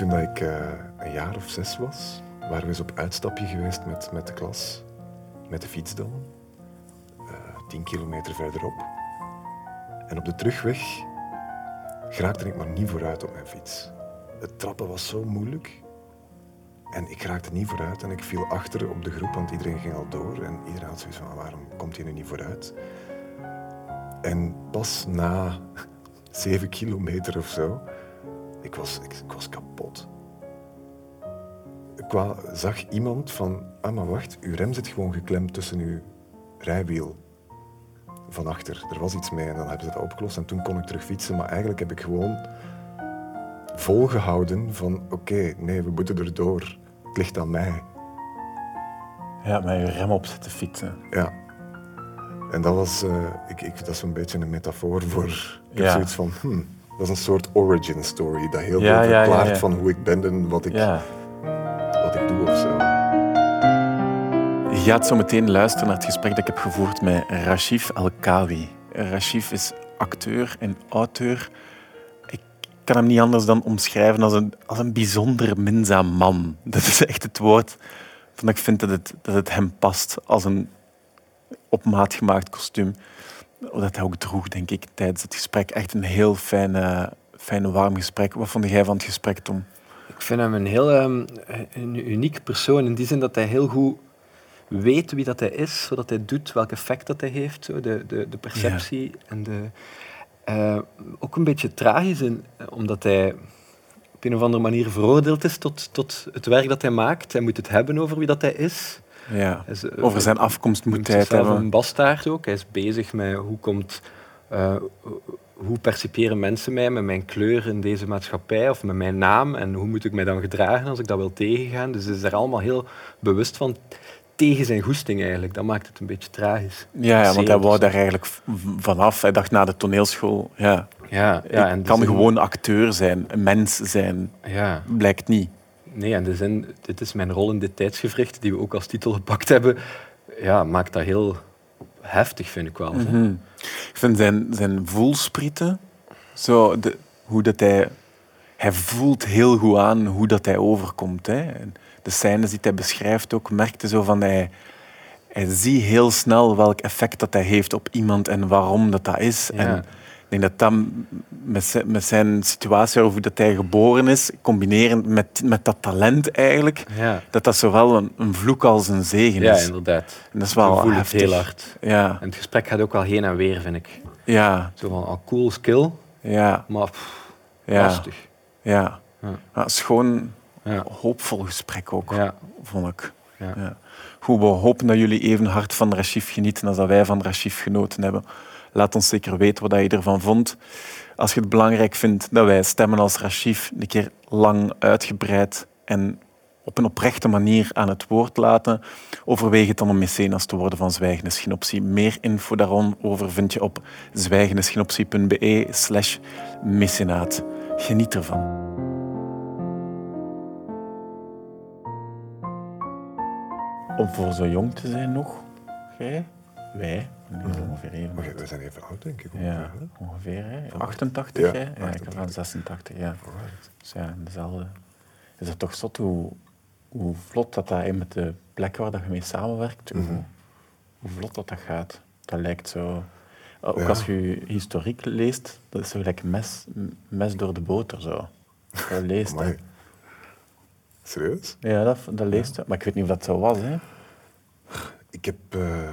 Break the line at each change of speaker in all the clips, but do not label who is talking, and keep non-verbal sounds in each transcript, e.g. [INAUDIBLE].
toen ik eh, een jaar of zes was, waren we eens op uitstapje geweest met, met de klas. Met de fiets dan. Eh, tien kilometer verderop. En op de terugweg geraakte ik maar niet vooruit op mijn fiets. Het trappen was zo moeilijk. En ik raakte niet vooruit en ik viel achter op de groep, want iedereen ging al door. En iedereen had zoiets van, waarom komt hij nu niet vooruit? En pas na [LAUGHS] zeven kilometer of zo, ik was, ik, ik was kapot. Ik zag iemand van, ah maar wacht, uw rem zit gewoon geklemd tussen uw rijwiel van achter. Er was iets mee en dan hebben ze dat opgelost en toen kon ik terug fietsen. Maar eigenlijk heb ik gewoon volgehouden van, oké, nee, we moeten erdoor. Het ligt aan mij.
Ja, met je rem op zitten fietsen.
Ja. En dat was, eh, ik, ik, dat is een beetje een metafoor voor, ik heb
Ja.
zoiets van, hmm, dat is een soort origin story, dat heel
Ja,
veel
ja,
verklaart
ja.
van hoe ik ben en wat ik, wat ik doe of zo.
Je gaat zo meteen luisteren naar het gesprek dat ik heb gevoerd met Rashif Alkawi. Rashif is acteur en auteur. Ik kan hem niet anders dan omschrijven als een, als een bijzonder minzaam man. [LAUGHS] Dat is echt het woord van ik vind dat het, dat het hem past als een op maat gemaakt kostuum. Dat hij ook droeg, denk ik, tijdens het gesprek. Echt een heel fijn, fijn warm gesprek. Wat vond jij van het gesprek, Tom?
Ik vind hem een heel ehm, een uniek persoon in die zin dat hij heel goed weet wie dat hij is, wat hij doet, welk effect dat hij heeft, zo, de, de, de perceptie en de, eh, ook een beetje tragisch, in, eh, omdat hij op een of andere manier veroordeeld is tot, tot het werk dat hij maakt. Hij moet het hebben over wie dat hij is.
Ja.
Is, eh,
Over zijn afkomst moet hij het hebben.
een bastaard ook. Hij is bezig met hoe komt... eh, hoe perciperen mensen mij met mijn kleur in deze maatschappij of met mijn naam en hoe moet ik mij dan gedragen als ik dat wil tegengaan. Dus hij is daar allemaal heel bewust van tegen zijn goesting eigenlijk. Dat maakt het een beetje tragisch.
Ja, ja want hij wou daar eigenlijk vanaf. Hij dacht na de toneelschool, ja,
Ja, ja en
ik kan
zin-
gewoon acteur zijn, een mens zijn.
Ja,
Blijkt niet.
Nee, en de zin, dit is mijn rol in dit tijdsgevricht, die we ook als titel gepakt hebben, ja, maakt dat heel heftig, vind ik wel.
Mhm. Ik vind zijn, zijn voelsprieten, zo de, hoe dat hij... Hij voelt heel goed aan hoe dat hij overkomt. Hè. De scènes die hij beschrijft ook, merkte zo van... Hij, hij ziet heel snel welk effect dat hij heeft op iemand en waarom dat dat is.
Ja.
En denk dat dat met zijn, met zijn situatie, of hoe dat hij geboren is, combinerend met, met dat talent eigenlijk,
Ja,
dat dat zowel een, een vloek als een zegen
ja
is.
inderdaad.
En dat is wel
het heel hard.
Ja,
En het gesprek gaat ook wel heen en weer, vind ik.
ja,
Zo van, ah, cool skill,
ja,
maar pff,
ja.
lastig.
Ja.
Ja.
Ja, schoon,
Ja.
hoopvol gesprek ook,
Ja.
vond ik.
Ja.
Ja. Goed, we hopen dat jullie even hard van Rashif genieten als dat wij van Rashif genoten hebben. Laat ons zeker weten wat je ervan vond. Als je het belangrijk vindt dat wij stemmen als Rashif een keer lang uitgebreid en op een oprechte manier aan het woord laten, overweeg het dan om mecenas te worden van Zwijgende Schinoptie. Meer info daarover vind je op zwijgendeschinoptie.be slash mecenaat. Geniet ervan. Om voor zo jong te zijn nog, jij, wij, nu ongeveer even.
Maar we zijn even oud, denk ik.
Ja,
ongeveer, hè?
ongeveer. Hè? 88,
Ja,
hè? Ja, ik heb
88.
van 86, ja.
Alright.
Dus ja, dezelfde. Is het toch zot hoe, hoe vlot dat, dat hè, met de plekken waar dat je mee samenwerkt, hoe, hoe vlot dat, dat gaat. Dat lijkt zo... Ook
Ja.
als je historiek leest, dat is zo gelijk mes, mes door de boter. Zo. Dat leest dat.
Serieus?
Ja, dat, dat leest. Maar ik weet niet of dat zo was. Hè?
Ik heb... eh,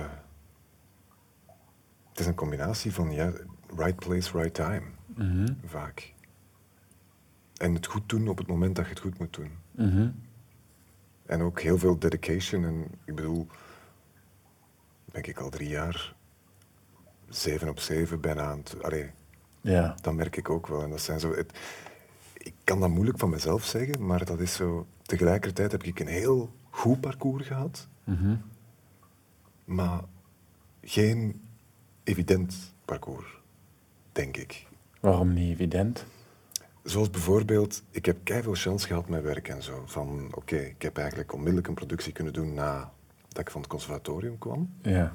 het is een combinatie van ja, right place, right time.
Mhm.
Vaak. En het goed doen op het moment dat je het goed moet doen.
Mhm.
En ook heel veel dedication. En ik bedoel, denk ik al drie jaar, zeven op zeven bijna aan het... Allee,
Ja.
dat merk ik ook wel. En dat zijn zo... Het, ik kan dat moeilijk van mezelf zeggen, maar dat is zo... Tegelijkertijd heb ik een heel goed parcours gehad,
Mhm.
maar geen evident parcours, denk ik.
Waarom niet evident?
Zoals bijvoorbeeld, ik heb veel chance gehad met werk en zo. Van, oké, ik heb eigenlijk onmiddellijk een productie kunnen doen na dat ik van het conservatorium kwam.
Ja.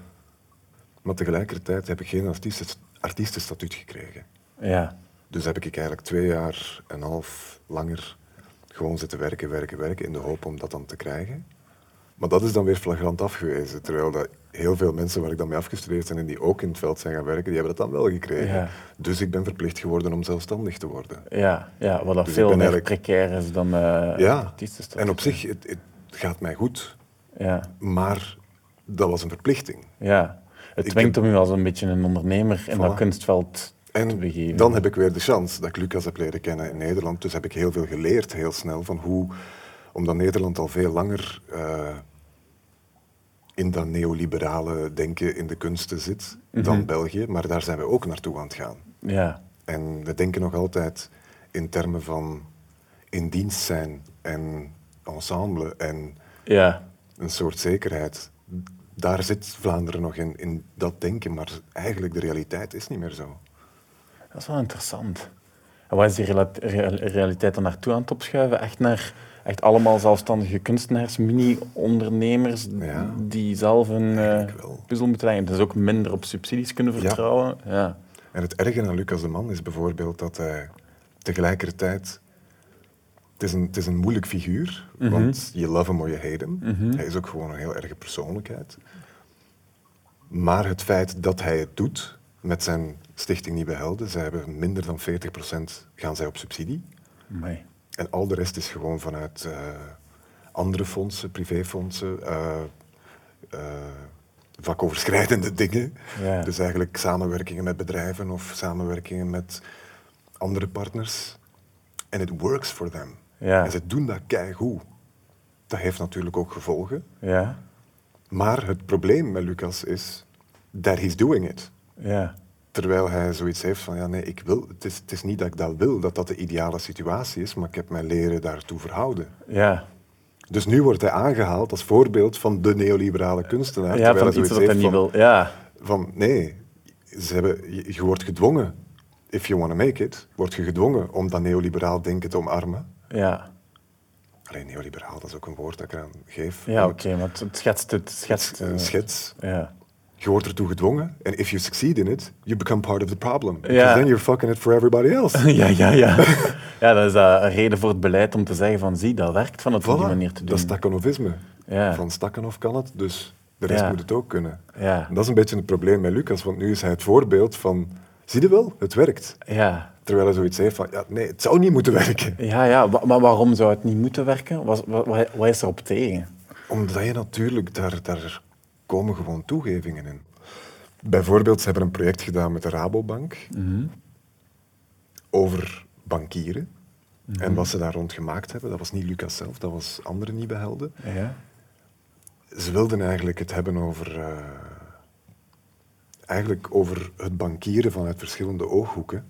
Maar tegelijkertijd heb ik geen artiesten, artiestenstatuut gekregen.
Ja.
Dus heb ik eigenlijk twee jaar en een half langer gewoon zitten werken, werken, werken in de hoop om dat dan te krijgen. Maar dat is dan weer flagrant afgewezen. Terwijl dat heel veel mensen waar ik dan mee afgestudeerd ben en die ook in het veld zijn gaan werken, die hebben dat dan wel gekregen.
Ja.
Dus ik ben verplicht geworden om zelfstandig te worden.
Ja, ja wat dat
Dus
veel meer
eigenlijk-
precair is dan eh
Ja, en op zich, het, het gaat mij goed.
Ja,
Maar dat was een verplichting.
ja. Het dwingt
heb-
om u als een beetje een ondernemer in dat kunstveld te
En dan heb ik weer de chance dat ik Lucas heb leren kennen in Nederland. Dus heb ik heel veel geleerd, heel snel, van hoe, omdat Nederland al veel langer eh, in dat neoliberale denken in de kunsten zit dan België. Maar daar zijn we ook naartoe aan het gaan.
Ja,
En we denken nog altijd in termen van in dienst zijn en ensemble en
ja.
een soort zekerheid. Daar zit Vlaanderen nog in, in dat denken, maar eigenlijk de realiteit is niet meer zo.
Dat is wel interessant. En wat is die realiteit dan naartoe aan het opschuiven? Echt naar echt allemaal zelfstandige kunstenaars, mini-ondernemers
Ja.
die zelf een
wel.
puzzel moeten leggen. Dus ook minder op subsidies kunnen vertrouwen. Ja.
En het erge aan Lucas de Man is bijvoorbeeld dat hij tegelijkertijd... Het is een, het is een moeilijk figuur, want je love hem or je hate hem. Hij is ook gewoon een heel erge persoonlijkheid. Maar het feit dat hij het doet met zijn stichting Nieuwe Helden, zij hebben minder dan 40% gaan zij op subsidie.
Amai.
En al de rest is gewoon vanuit eh, andere fondsen, privéfondsen, eh, vakoverschrijdende dingen.
Ja.
Dus eigenlijk samenwerkingen met bedrijven of samenwerkingen met andere partners. En it works for them.
Ja.
En ze doen dat keigoed. Dat heeft natuurlijk ook gevolgen.
Ja.
Maar het probleem met Lucas is that he's doing it.
Ja.
Terwijl hij zoiets heeft van, ja nee, ik wil, het is, het is niet dat ik dat wil, dat dat de ideale situatie is, maar ik heb mij leren daartoe verhouden.
Ja.
Dus nu wordt hij aangehaald als voorbeeld van de neoliberale kunstenaar.
Ja,
terwijl
van
hij
iets wat hij niet wil. Ja.
Van, nee, ze hebben, je, je wordt gedwongen, if you want to make it, word je gedwongen om dat neoliberaal denken te omarmen.
Ja.
Alleen neoliberaal, dat is ook een woord dat ik eraan geef.
Ja, oké,
het-
maar het, het schetst het. Schetst,
een
eh,
schets.
Ja.
Je wordt ertoe gedwongen. En if you succeed in it, you become part of the problem.
Ja.
then you're fucking it for everybody else. [LAUGHS]
ja, ja, ja. [LAUGHS] ja, dat is uh, een reden voor het beleid om te zeggen van zie, dat werkt van het op die manier te doen.
Dat is Stakhanovisme.
Ja.
Van Stakhanov kan het, dus de rest
Ja.
moet het ook kunnen.
Ja.
En dat is een beetje het probleem met Lucas, want nu is hij het voorbeeld van, zie je wel, het werkt.
Ja.
Terwijl hij zoiets heeft van, ja, nee, het zou niet moeten werken.
Ja, ja, maar waarom zou het niet moeten werken? Wat, wat, wat is er op tegen?
Omdat je natuurlijk, daar, daar komen gewoon toegevingen in. Bijvoorbeeld, ze hebben een project gedaan met de Rabobank over bankieren. En wat ze daar rond gemaakt hebben, dat was niet Lucas zelf, dat was andere nieuwe helden.
Ja.
Ze wilden eigenlijk het hebben over, eh, eigenlijk over het bankieren vanuit verschillende ooghoeken.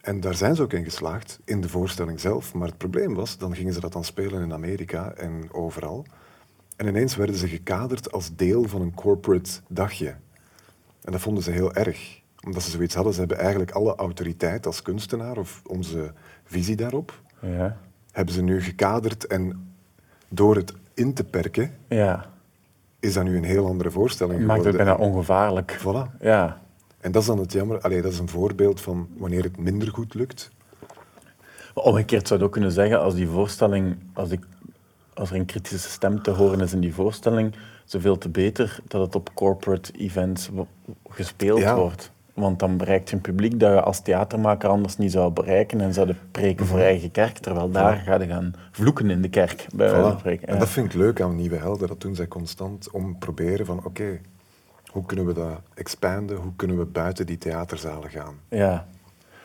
En daar zijn ze ook in geslaagd, in de voorstelling zelf. Maar het probleem was, dan gingen ze dat dan spelen in Amerika en overal. En ineens werden ze gekaderd als deel van een corporate dagje. En dat vonden ze heel erg. Omdat ze zoiets hadden, ze hebben eigenlijk alle autoriteit als kunstenaar, of onze visie daarop,
Ja.
hebben ze nu gekaderd. En door het in te perken,
Ja.
is dat nu een heel andere voorstelling
Maakt het
geworden.
bijna ongevaarlijk.
Voilà.
Ja.
En dat is dan het jammer. Allee, dat is een voorbeeld van wanneer het minder goed lukt.
Maar Omgekeerd zou je ook kunnen zeggen, als die voorstelling, als, ik, als er een kritische stem te horen is in die voorstelling, zoveel te beter dat het op corporate events gespeeld
Ja.
wordt. Want dan bereikt je een publiek dat je als theatermaker anders niet zou bereiken en zou preken voor eigen kerk, terwijl daar ga je gaan vloeken in de kerk. Bij
Voilà. En dat vind ik leuk aan Nieuwe Helden. Dat doen zij constant om proberen van oké, hoe kunnen we dat expanden? Hoe kunnen we buiten die theaterzalen gaan?
Ja.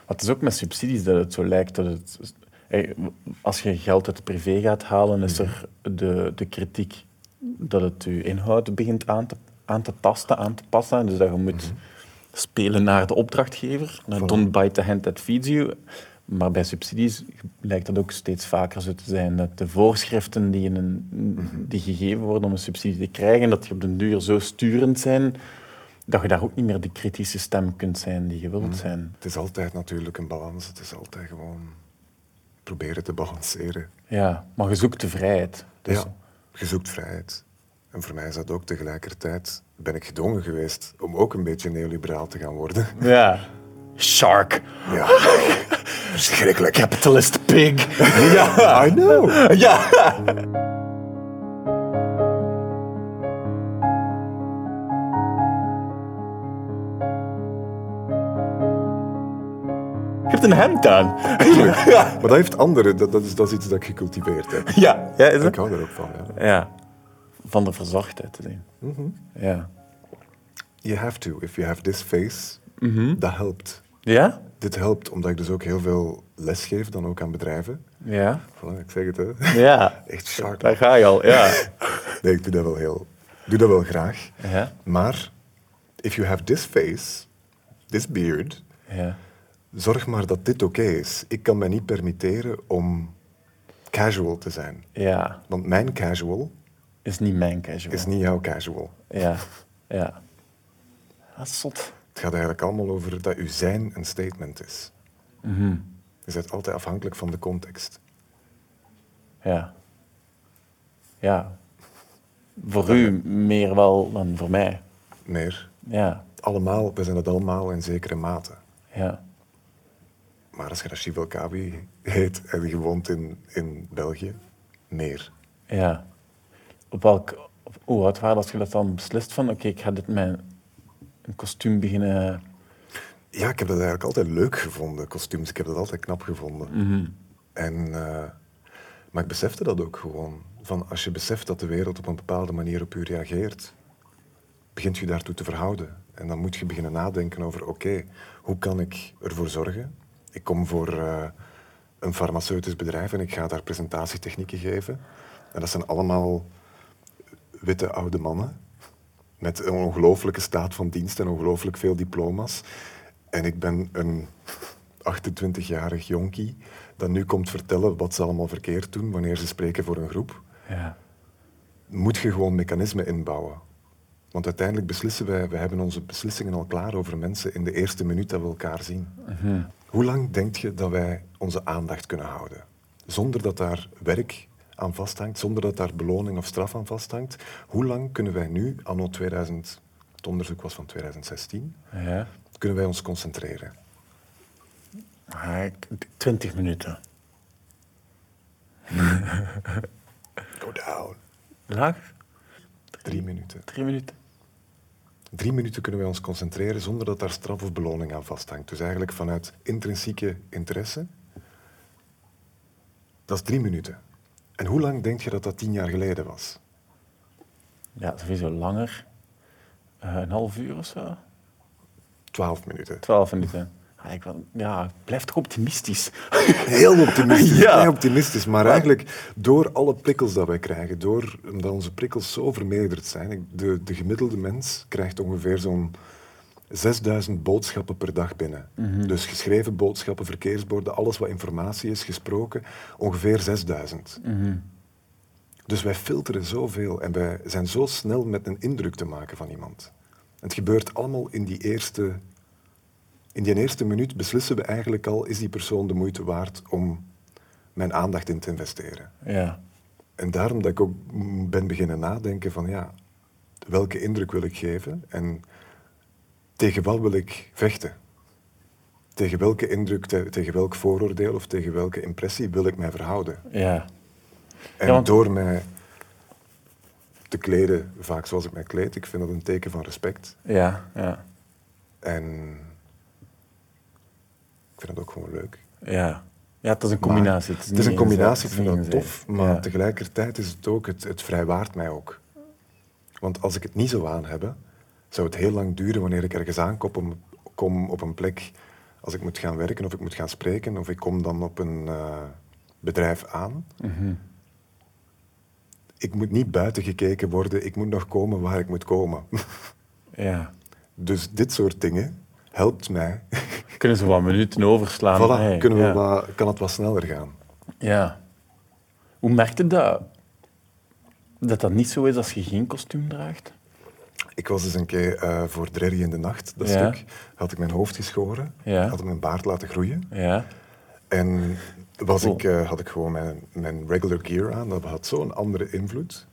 Maar het is ook met subsidies dat het zo lijkt dat het... Als je geld uit het privé gaat halen, is er de, de kritiek dat het je inhoud begint aan te, aan te tasten, aan te passen. Dus dat je moet spelen naar de opdrachtgever. Naar Don't bite the hand that feeds you. Maar bij subsidies lijkt dat ook steeds vaker zo te zijn. Dat de voorschriften die, in een, die gegeven worden om een subsidie te krijgen, dat die op den duur zo sturend zijn dat je daar ook niet meer de kritische stem kunt zijn die je wilt zijn.
Het is altijd natuurlijk een balans. Het is altijd gewoon proberen te balanceren.
Ja, maar je zoekt de vrijheid. Dus,
ja, je zoekt vrijheid. En voor mij is dat ook tegelijkertijd, ben ik gedwongen geweest om ook een beetje neoliberaal te gaan worden.
ja. [LAUGHS] Shark.
Ja. [LAUGHS] Verschrikkelijk.
Capitalist pig. [LAUGHS] ja.
I know.
Ja. Een hemd aan. [LAUGHS] Ja.
Maar dat heeft andere, dat, dat, is, dat is iets dat ik gecultiveerd heb.
Ja, ja is
Ik hou er ook van. Ja.
Ja. Van de verzorgdheid te zien. Ja.
You have to. If you have this face, dat helpt.
Ja?
Dit helpt omdat ik dus ook heel veel les geef, dan ook aan bedrijven.
Ja.
Voilà, ik zeg het, hè.
Ja. [LAUGHS]
Echt sharp.
Daar ga je al, ja. [LAUGHS]
Nee, ik doe dat wel heel... doe dat wel graag.
Ja.
Maar, if you have this face, this beard,
Ja.
Zorg maar dat dit oké is. Ik kan mij niet permitteren om casual te zijn.
Ja.
Want mijn casual
Is niet mijn casual.
is niet jouw casual.
Ja. Ja. Dat is zot.
Het gaat eigenlijk allemaal over dat uw zijn een statement is.
Mhm.
Je bent altijd afhankelijk van de context.
Ja. Ja. Voor u meer wel dan voor mij.
Meer.
Ja.
Allemaal, we zijn het allemaal in zekere mate.
Ja.
Maar als je Rashid El Kabi heet en je woont in, in België, meer.
Ja. Op welk... Op, hoe oud waren als je dat dan beslist van... Oké, ik ga dit mijn een kostuum beginnen...
Ja, ik heb dat eigenlijk altijd leuk gevonden, kostuums. Ik heb dat altijd knap gevonden. En, eh, maar ik besefte dat ook gewoon. Van als je beseft dat de wereld op een bepaalde manier op u reageert, begint je daartoe te verhouden. En dan moet je beginnen nadenken over, oké, hoe kan ik ervoor zorgen? Ik kom voor eh, een farmaceutisch bedrijf en ik ga daar presentatietechnieken geven. En dat zijn allemaal witte oude mannen met een ongelooflijke staat van dienst en ongelooflijk veel diploma's. En ik ben een 28-jarig jonkie dat nu komt vertellen wat ze allemaal verkeerd doen wanneer ze spreken voor een groep.
Ja.
Moet je gewoon mechanismen inbouwen. Want uiteindelijk beslissen wij, we hebben onze beslissingen al klaar over mensen in de eerste minuut dat we elkaar zien. Hoe lang denk je dat wij onze aandacht kunnen houden? Zonder dat daar werk aan vasthangt, zonder dat daar beloning of straf aan vasthangt. Hoe lang kunnen wij nu, anno 2000, het onderzoek was van 2016,
Ja.
kunnen wij ons concentreren?
20 minuten.
Go down.
Laag?
Drie minuten.
Drie minuten.
Drie minuten kunnen wij ons concentreren zonder dat daar straf of beloning aan vasthangt. Dus eigenlijk vanuit intrinsieke interesse. Dat is drie minuten. En hoe lang denk je dat dat tien jaar geleden was?
Ja, sowieso langer. Eh, een half uur of zo.
Twaalf minuten.
Twaalf minuten. Ik, ja, blijf toch optimistisch. [LAUGHS]
Heel optimistisch.
Ja.
Heel optimistisch. Maar eigenlijk door alle prikkels dat wij krijgen, door, omdat onze prikkels zo vermeerderd zijn, de, de gemiddelde mens krijgt ongeveer zo'n 6000 boodschappen per dag binnen. Dus geschreven boodschappen, verkeersborden, alles wat informatie is, gesproken, ongeveer 6000. Dus wij filteren zoveel en wij zijn zo snel met een indruk te maken van iemand. Het gebeurt allemaal in die eerste in die eerste minuut beslissen we eigenlijk al, is die persoon de moeite waard om mijn aandacht in te investeren.
Ja.
En daarom dat ik ook ben beginnen nadenken van, ja, welke indruk wil ik geven en tegen wat wil ik vechten? Tegen welke indruk, te- tegen welk vooroordeel of tegen welke impressie wil ik mij verhouden?
Ja.
En
Ja, want-
door mij te kleden, vaak zoals ik mij kleed, ik vind dat een teken van respect.
Ja. Ja.
En vind het ook gewoon leuk.
Ja. Ja, het is een combinatie.
Maar het is een combinatie, ik vind dat tof, maar
Ja.
tegelijkertijd is het ook, het, het vrijwaart mij ook. Want als ik het niet zou aan hebben, zou het heel lang duren wanneer ik ergens aankom op, kom op een plek, als ik moet gaan werken of ik moet gaan spreken, of ik kom dan op een eh, bedrijf aan.
Mhm.
Ik moet niet buiten gekeken worden, ik moet nog komen waar ik moet komen. [LAUGHS]
Ja.
dus dit soort dingen helpt mij.
Kunnen ze wat minuten overslaan?
voilà,
Hey,
kunnen we
ja.
wat, kan het wat sneller gaan.
Ja. Hoe merkte dat? Dat dat niet zo is als je geen kostuum draagt?
Ik was eens een keer eh, voor Drerry in de Nacht, dat
Ja.
stuk, had ik mijn hoofd geschoren,
Ja.
had ik mijn baard laten groeien.
Ja.
En was
Cool.
ik, eh, had ik gewoon mijn, mijn regular gear aan, dat had zo'n andere invloed.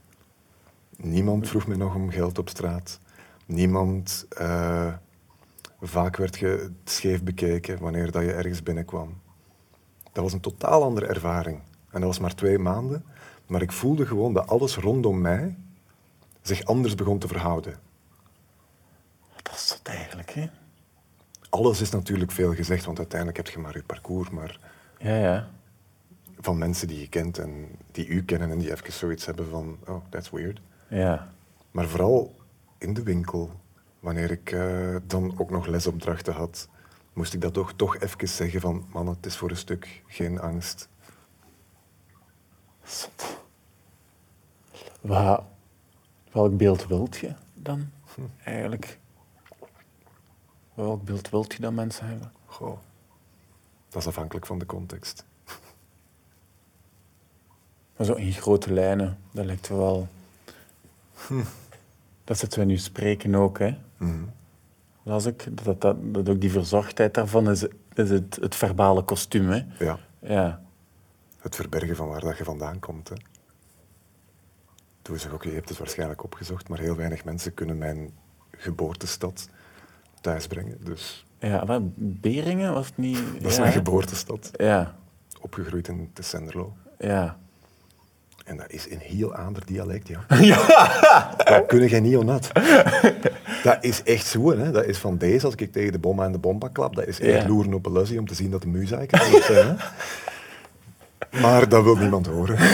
Niemand vroeg me nog om geld op straat. Niemand, eh, vaak werd je scheef bekeken wanneer dat je ergens binnenkwam. Dat was een totaal andere ervaring. En dat was maar twee maanden. Maar ik voelde gewoon dat alles rondom mij zich anders begon te verhouden.
Dat is het eigenlijk, hè?
Alles is natuurlijk veel gezegd, want uiteindelijk heb je maar je parcours. Maar
Ja, ja.
van mensen die je kent en die u kennen en die even zoiets hebben van, oh, that's weird.
Ja.
Maar vooral in de winkel, wanneer ik eh, dan ook nog lesopdrachten had, moest ik dat toch, toch even zeggen van, man, het is voor een stuk geen angst.
Zot. Wat, welk beeld wilt je dan eigenlijk? Welk beeld wilt je dat mensen hebben?
Goh, dat is afhankelijk van de context.
Maar zo in grote lijnen, dat lijkt wel. Dat zitten we nu spreken ook, hè? Las ik dat, dat, dat ook die verzorgdheid daarvan is, is het, het verbale kostuum, hè?
Ja,
Ja.
het verbergen van waar dat je vandaan komt. Hè. Toen zeg oké, je hebt het waarschijnlijk opgezocht, maar heel weinig mensen kunnen mijn geboortestad thuisbrengen. Dus
Ja, wat, Beringen was het niet.
dat is
ja,
mijn geboortestad,
Ja,
opgegroeid in Tessenderlo.
ja.
En dat is een heel ander dialect, ja. [LAUGHS] Dat kun je niet onnat. [LAUGHS] Dat is echt zo, hè. Dat is van deze, als ik tegen de bomma en de bomba klap, dat is echt
Ja.
loeren op een lussie om te zien dat de muziek zijn. Maar dat wil niemand horen. [LAUGHS]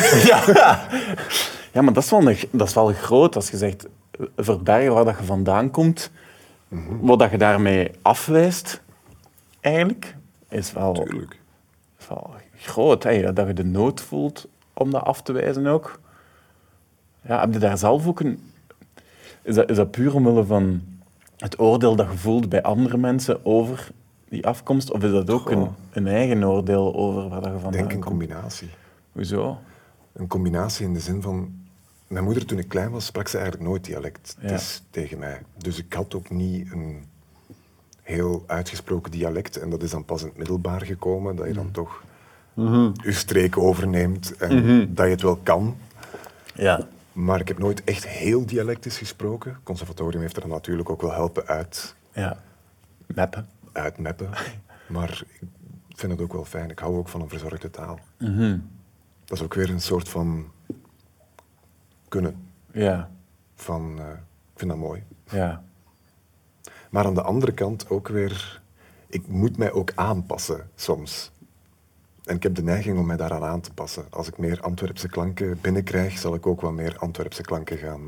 Ja, maar dat is, wel een, dat is wel groot als je zegt eh, verbergen waar dat je vandaan komt. Wat dat je daarmee afwijst, eigenlijk, is wel, is wel groot. Hè? Dat je de nood voelt om dat af te wijzen ook. Ja, heb je daar zelf ook een... Is dat, is dat puur omwille van het oordeel dat je voelt bij andere mensen over die afkomst? Of is dat ook een,
Goh.
een eigen oordeel over waar dat je vandaan
Ik denk een combinatie.
Hoezo?
Een combinatie in de zin van... Mijn moeder, toen ik klein was, sprak ze eigenlijk nooit dialect
Ja.
Is tegen mij. Dus ik had ook niet een heel uitgesproken dialect. En dat is dan pas in het middelbaar gekomen, dat je dan toch je streek overneemt en dat je het wel kan.
Ja.
Maar ik heb nooit echt heel dialectisch gesproken. Het conservatorium heeft er natuurlijk ook wel helpen uit,
Ja. Meppen.
uitmeppen. [LAUGHS] Maar ik vind het ook wel fijn. Ik hou ook van een verzorgde taal.
Mhm.
Dat is ook weer een soort van kunnen.
Ja.
Van, eh, ik vind dat mooi.
Ja.
Maar aan de andere kant ook weer, ik moet mij ook aanpassen soms. En ik heb de neiging om mij daaraan aan te passen. Als ik meer Antwerpse klanken binnenkrijg, zal ik ook wat meer Antwerpse klanken gaan,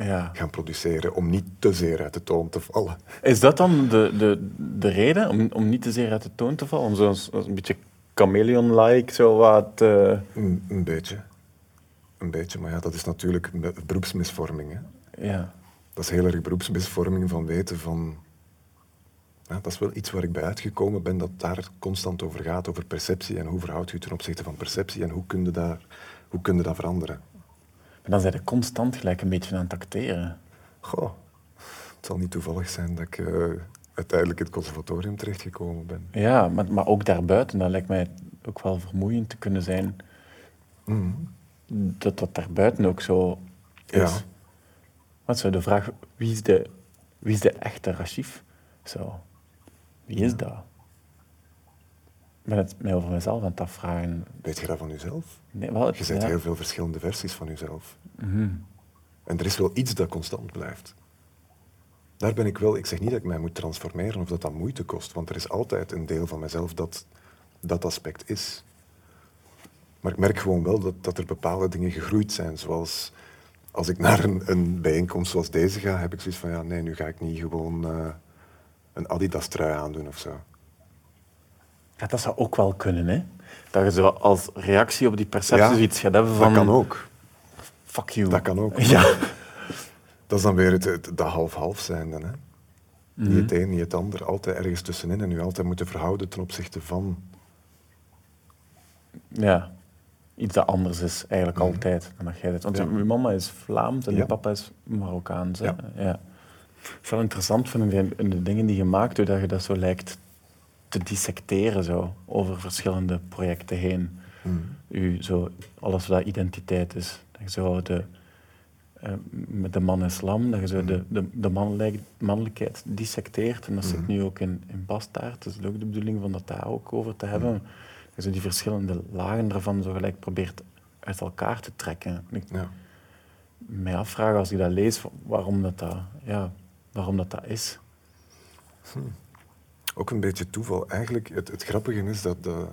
Ja.
gaan produceren. Om niet te zeer uit de toon te vallen.
Is dat dan de, de, de reden om, om niet te zeer uit de toon te vallen? Om zo zo een beetje chameleon-like, zo wat... eh,
Een, een beetje. Een beetje, maar ja, dat is natuurlijk beroepsmisvorming. Hè?
ja.
Dat is heel erg beroepsmisvorming van weten van... Ja, dat is wel iets waar ik bij uitgekomen ben, dat daar constant over gaat, over perceptie en hoe verhoud je ten opzichte van perceptie en hoe kun je, daar, hoe kun je dat veranderen.
Maar dan zijn je constant gelijk een beetje aan het acteren.
Goh, het zal niet toevallig zijn dat ik eh, uiteindelijk in het conservatorium terechtgekomen ben.
Ja, maar, maar ook daarbuiten, dat lijkt mij ook wel vermoeiend te kunnen zijn.
Mhm.
Dat dat daarbuiten ook zo is.
Ja.
Wat zou de vraag, wie is de, wie is de echte Rachif? Zo, wie is dat? Ben het mij over mezelf aan het afvragen.
Weet je dat van jezelf?
Nee, wel,
Je ziet
ja.
heel veel verschillende versies van jezelf.
Mhm.
En er is wel iets dat constant blijft. Daar ben ik wel, ik zeg niet dat ik mij moet transformeren of dat dat moeite kost, want er is altijd een deel van mezelf dat dat aspect is. Maar ik merk gewoon wel dat, dat er bepaalde dingen gegroeid zijn, zoals als ik naar een, een bijeenkomst zoals deze ga, heb ik zoiets van, ja, nee, nu ga ik niet gewoon eh, een Adidas-trui aandoen of zo.
Ja, dat zou ook wel kunnen, hè? Dat je zo als reactie op die perceptie
Ja,
zoiets gaat hebben van...
Dat kan ook.
Fuck you.
Dat kan ook. [LAUGHS]
Ja.
Dat is dan weer het, het, dat half-half zijn dan, hè. Niet het een, niet het ander. Altijd ergens tussenin en nu altijd moeten verhouden ten opzichte van...
ja. Iets dat anders is, eigenlijk
Mhm.
altijd, dan dat jij dit. Want
Ja.
je mama is Vlaams en je
Ja.
papa is Marokkaans.
Ja.
Het is wel interessant vind in de dingen die je maakt, hoe dat je dat zo lijkt te dissecteren zo, over verschillende projecten heen.
Mhm.
U, zo, alles wat identiteit is. Dat je zo de, eh, met de man islam, dat je zo de, de, de mannelijk, mannelijkheid dissecteert. En dat zit nu ook in, in Bastaard. Dus het is ook de bedoeling van dat daar ook over te hebben. je zo die verschillende lagen ervan zo gelijk probeert uit elkaar te trekken. En ik
Ja.
mij afvragen als ik dat lees, waarom dat, dat, ja, waarom dat, dat is.
Ook een beetje toeval. Eigenlijk, het, het grappige is dat... De,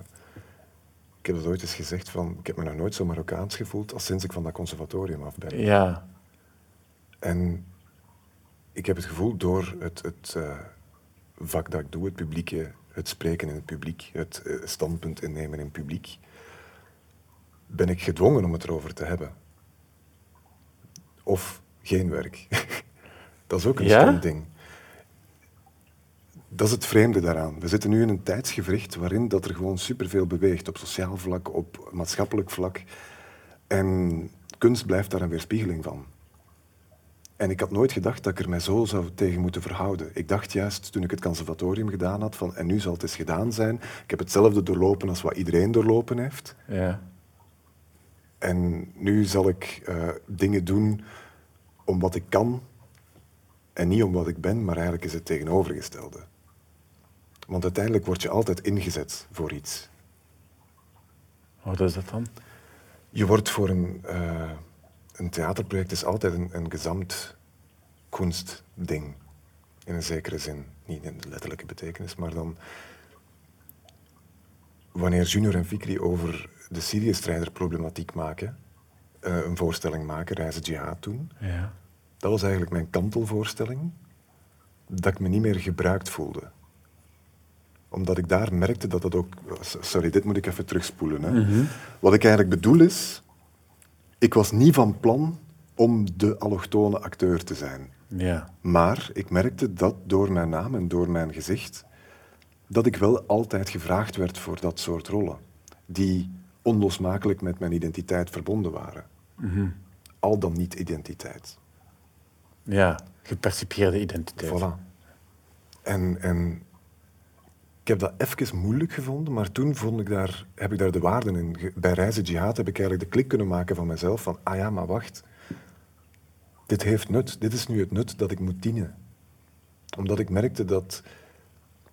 ik heb het ooit eens gezegd, van, ik heb me nog nooit zo Marokkaans gevoeld als sinds ik van dat conservatorium af ben.
Ja,
En ik heb het gevoel door het, het eh, vak dat ik doe, het publieke, het spreken in het publiek, het eh, standpunt innemen in het publiek, ben ik gedwongen om het erover te hebben. Of geen werk. [LAUGHS] dat is ook een
Ja?
stom ding. Dat is het vreemde daaraan. We zitten nu in een tijdsgevricht waarin dat er gewoon superveel beweegt. Op sociaal vlak, op maatschappelijk vlak. En kunst blijft daar een weerspiegeling van. En ik had nooit gedacht dat ik er mij zo zou tegen moeten verhouden. Ik dacht juist toen ik het conservatorium gedaan had van en nu zal het eens gedaan zijn. Ik heb hetzelfde doorlopen als wat iedereen doorlopen heeft.
ja.
En nu zal ik eh, dingen doen om wat ik kan en niet om wat ik ben, maar eigenlijk is het tegenovergestelde. Want uiteindelijk word je altijd ingezet voor iets.
Wat is dat dan?
Je wordt voor een, eh, een theaterproject is altijd een, een gezamt kunstding. In een zekere zin. Niet in de letterlijke betekenis, maar dan... Wanneer Junior en Fikri over de Syrië-strijderproblematiek maken, eh, een voorstelling maken, Reizen Jihad toen,
Ja.
Dat was eigenlijk mijn kantelvoorstelling, dat ik me niet meer gebruikt voelde. Omdat ik daar merkte dat dat ook... Sorry, dit moet ik even terugspoelen. Hè. Wat ik eigenlijk bedoel is, ik was niet van plan om de allochtone acteur te zijn.
Ja.
Maar ik merkte dat door mijn naam en door mijn gezicht, dat ik wel altijd gevraagd werd voor dat soort rollen, die onlosmakelijk met mijn identiteit verbonden waren. Al dan niet identiteit.
Ja, gepercipieerde identiteit.
Voilà. En, en ik heb dat even moeilijk gevonden, maar toen vond ik daar, heb ik daar de waarden in. Bij Reizen Jihad heb ik eigenlijk de klik kunnen maken van mezelf van, ah ja, maar wacht. Dit heeft nut. Dit is nu het nut dat ik moet dienen. Omdat ik merkte dat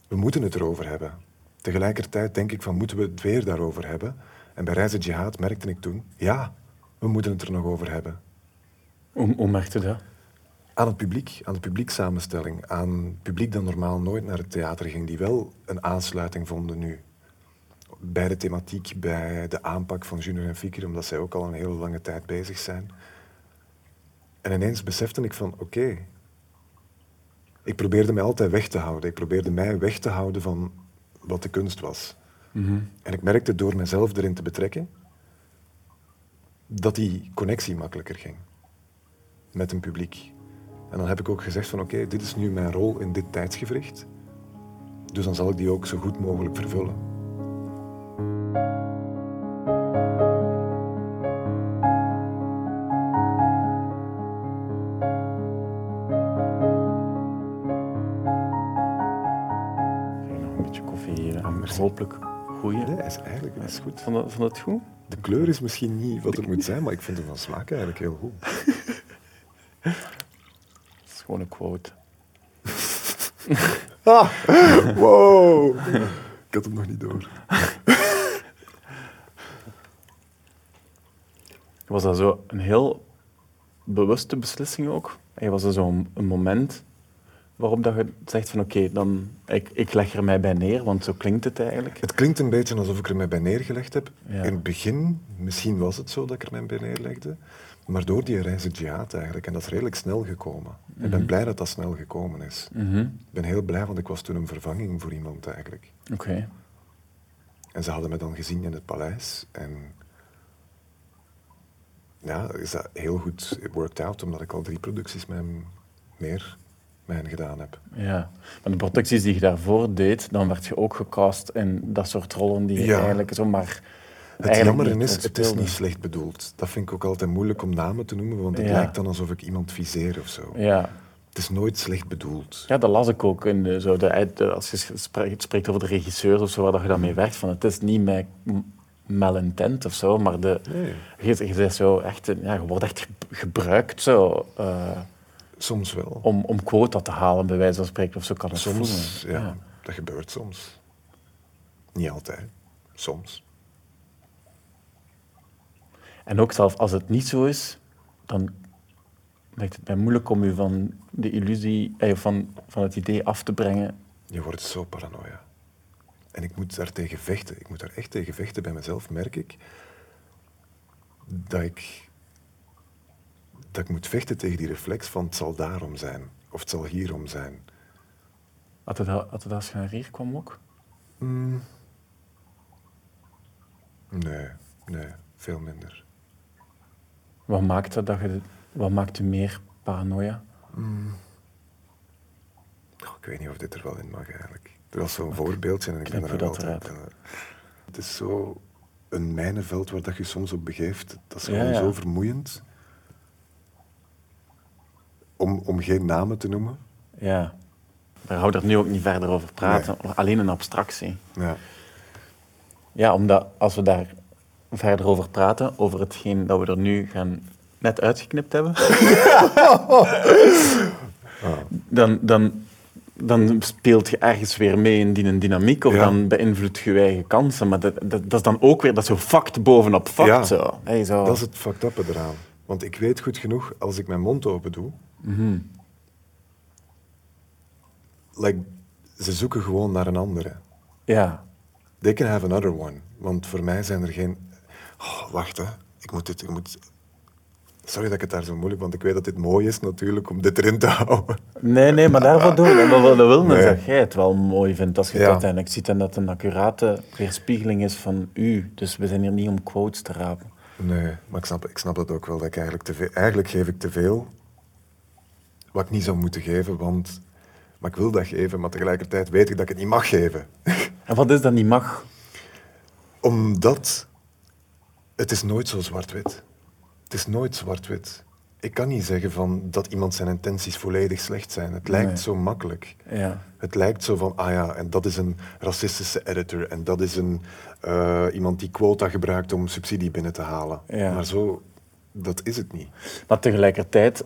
we moeten het erover hebben. Tegelijkertijd denk ik van, moeten we het weer daarover hebben? En bij Reizen Jihad merkte ik toen, ja, we moeten het er nog over hebben.
Hoe merkte dat?
Aan het publiek, aan de publieksamenstelling, aan het publiek dat normaal nooit naar het theater ging, die wel een aansluiting vonden nu. Bij de thematiek, bij de aanpak van Junior en Fikir, omdat zij ook al een hele lange tijd bezig zijn. En ineens besefte ik van, oké, ik probeerde mij altijd weg te houden. Ik probeerde mij weg te houden van wat de kunst was. En ik merkte door mezelf erin te betrekken, dat die connectie makkelijker ging met een publiek. En dan heb ik ook gezegd van oké, dit is nu mijn rol in dit tijdsgevricht. Dus dan zal ik die ook zo goed mogelijk vervullen.
Nog een beetje koffie hier.
Ah.
Hopelijk goeie.
Nee, is eigenlijk is goed.
Vond dat, vond dat goed?
De kleur is misschien niet wat het moet zijn, maar ik vind het van smaak eigenlijk heel goed. [LAUGHS]
Gewoon een quote. [LAUGHS]
Ah, wow! Ik had hem nog niet door. [LAUGHS]
Was dat zo een heel bewuste beslissing ook? En was er zo'n een moment waarop dat je zegt van oké, dan ik, ik leg er mij bij neer, want zo klinkt het eigenlijk.
Het klinkt een beetje alsof ik er mij bij neergelegd heb.
Ja.
In het begin, misschien was het zo dat ik er mij bij neerlegde, maar door die reizen jihad eigenlijk. En dat is redelijk snel gekomen. Ik ben blij dat dat snel gekomen is.
Mhm.
Ik ben heel blij, want ik was toen een vervanging voor iemand eigenlijk.
Oké.
En ze hadden me dan gezien in het paleis. En ja, is dat heel goed worked out, omdat ik al drie producties met hem meer met hen gedaan heb.
Ja. Maar de producties die je daarvoor deed, dan werd je ook gecast in dat soort rollen die je
Ja.
eigenlijk zomaar...
Het jammer is, het is niet slecht bedoeld. Dat vind ik ook altijd moeilijk om namen te noemen, want het
Ja.
lijkt dan alsof ik iemand viseer of zo.
Ja.
Het is nooit slecht bedoeld.
ja, dat las ik ook. In de, zo de, de- als je spreekt, over de regisseurs of zo, waar dat je dan mee werkt, van het is niet met malintent of zo, maar de,
Nee.
je, je, zo echt, ja, je wordt echt ge- gebruikt zo, eh,
Soms wel.
om, om quota te halen, bij wijze van spreken. Of zo kan het
Soms, ja, dat gebeurt soms. Niet altijd. Soms.
En ook zelfs als het niet zo is, dan lijkt het mij moeilijk om u van de illusie, eh, van, van het idee af te brengen.
Je wordt zo paranoia. En ik moet daar tegen vechten. Ik moet daar echt tegen vechten bij mezelf, merk ik. Dat ik, dat ik moet vechten tegen die reflex van het zal daarom zijn. Of het zal hierom zijn.
Had het, al- had het als je naar hier kwam ook?
Mm. Nee, nee, veel minder.
Wat maakt dat, dat je, wat maakt u meer paranoia?
Goh, ik weet niet of dit er wel in mag eigenlijk. Er was zo'n voorbeeldje en ik ben er altijd... eh, het is zo een mijnenveld waar dat je soms op begeeft. Dat is gewoon
ja.
zo vermoeiend. Om, om geen namen te noemen.
Ja. Daar we er nu ook niet verder over praten. Alleen een abstractie.
Ja.
Ja, omdat als we daar verder over praten, over hetgeen dat we er nu gaan net uitgeknipt hebben, [LAUGHS] dan, dan, dan speelt je ergens weer mee in die een dynamiek of
Ja.
dan beïnvloedt je je eigen kansen. Maar dat, dat, dat is dan ook weer dat zo fact bovenop fact.
Ja.
Zo. Hey, zo.
Dat is het fucked up eraan. Want ik weet goed genoeg, als ik mijn mond open doe...
Mhm.
like, ze zoeken gewoon naar een andere.
Ja.
They can have another one. Want voor mij zijn er geen... Oh, wacht, hè. Ik moet dit... Ik moet... Sorry dat ik het daar zo moeilijk... Want ik weet dat dit mooi is natuurlijk om dit erin te houden.
Nee, nee, maar daarvoor doen we dat. Niet
Nee.
dat jij het wel mooi vindt als je het
Ja.
uiteindelijk ziet en dat het een accurate weerspiegeling is van u. Dus we zijn hier niet om quotes te rapen.
Nee, maar ik snap, ik snap dat ook wel. Dat ik eigenlijk, te veel, eigenlijk geef ik te veel wat ik niet zou moeten geven. Want... Maar ik wil dat geven, maar tegelijkertijd weet ik dat ik het niet mag geven. [LAUGHS]
En wat is dat niet mag?
Omdat het is nooit zo zwart-wit. Het is nooit zwart-wit. Ik kan niet zeggen van dat iemand zijn intenties volledig slecht zijn. Het lijkt
Nee.
zo makkelijk.
Ja.
Het lijkt zo van, ah ja, en dat is een racistische editor en dat is een, eh, iemand die quota gebruikt om subsidie binnen te halen.
Ja.
Maar zo, dat is het niet.
Maar tegelijkertijd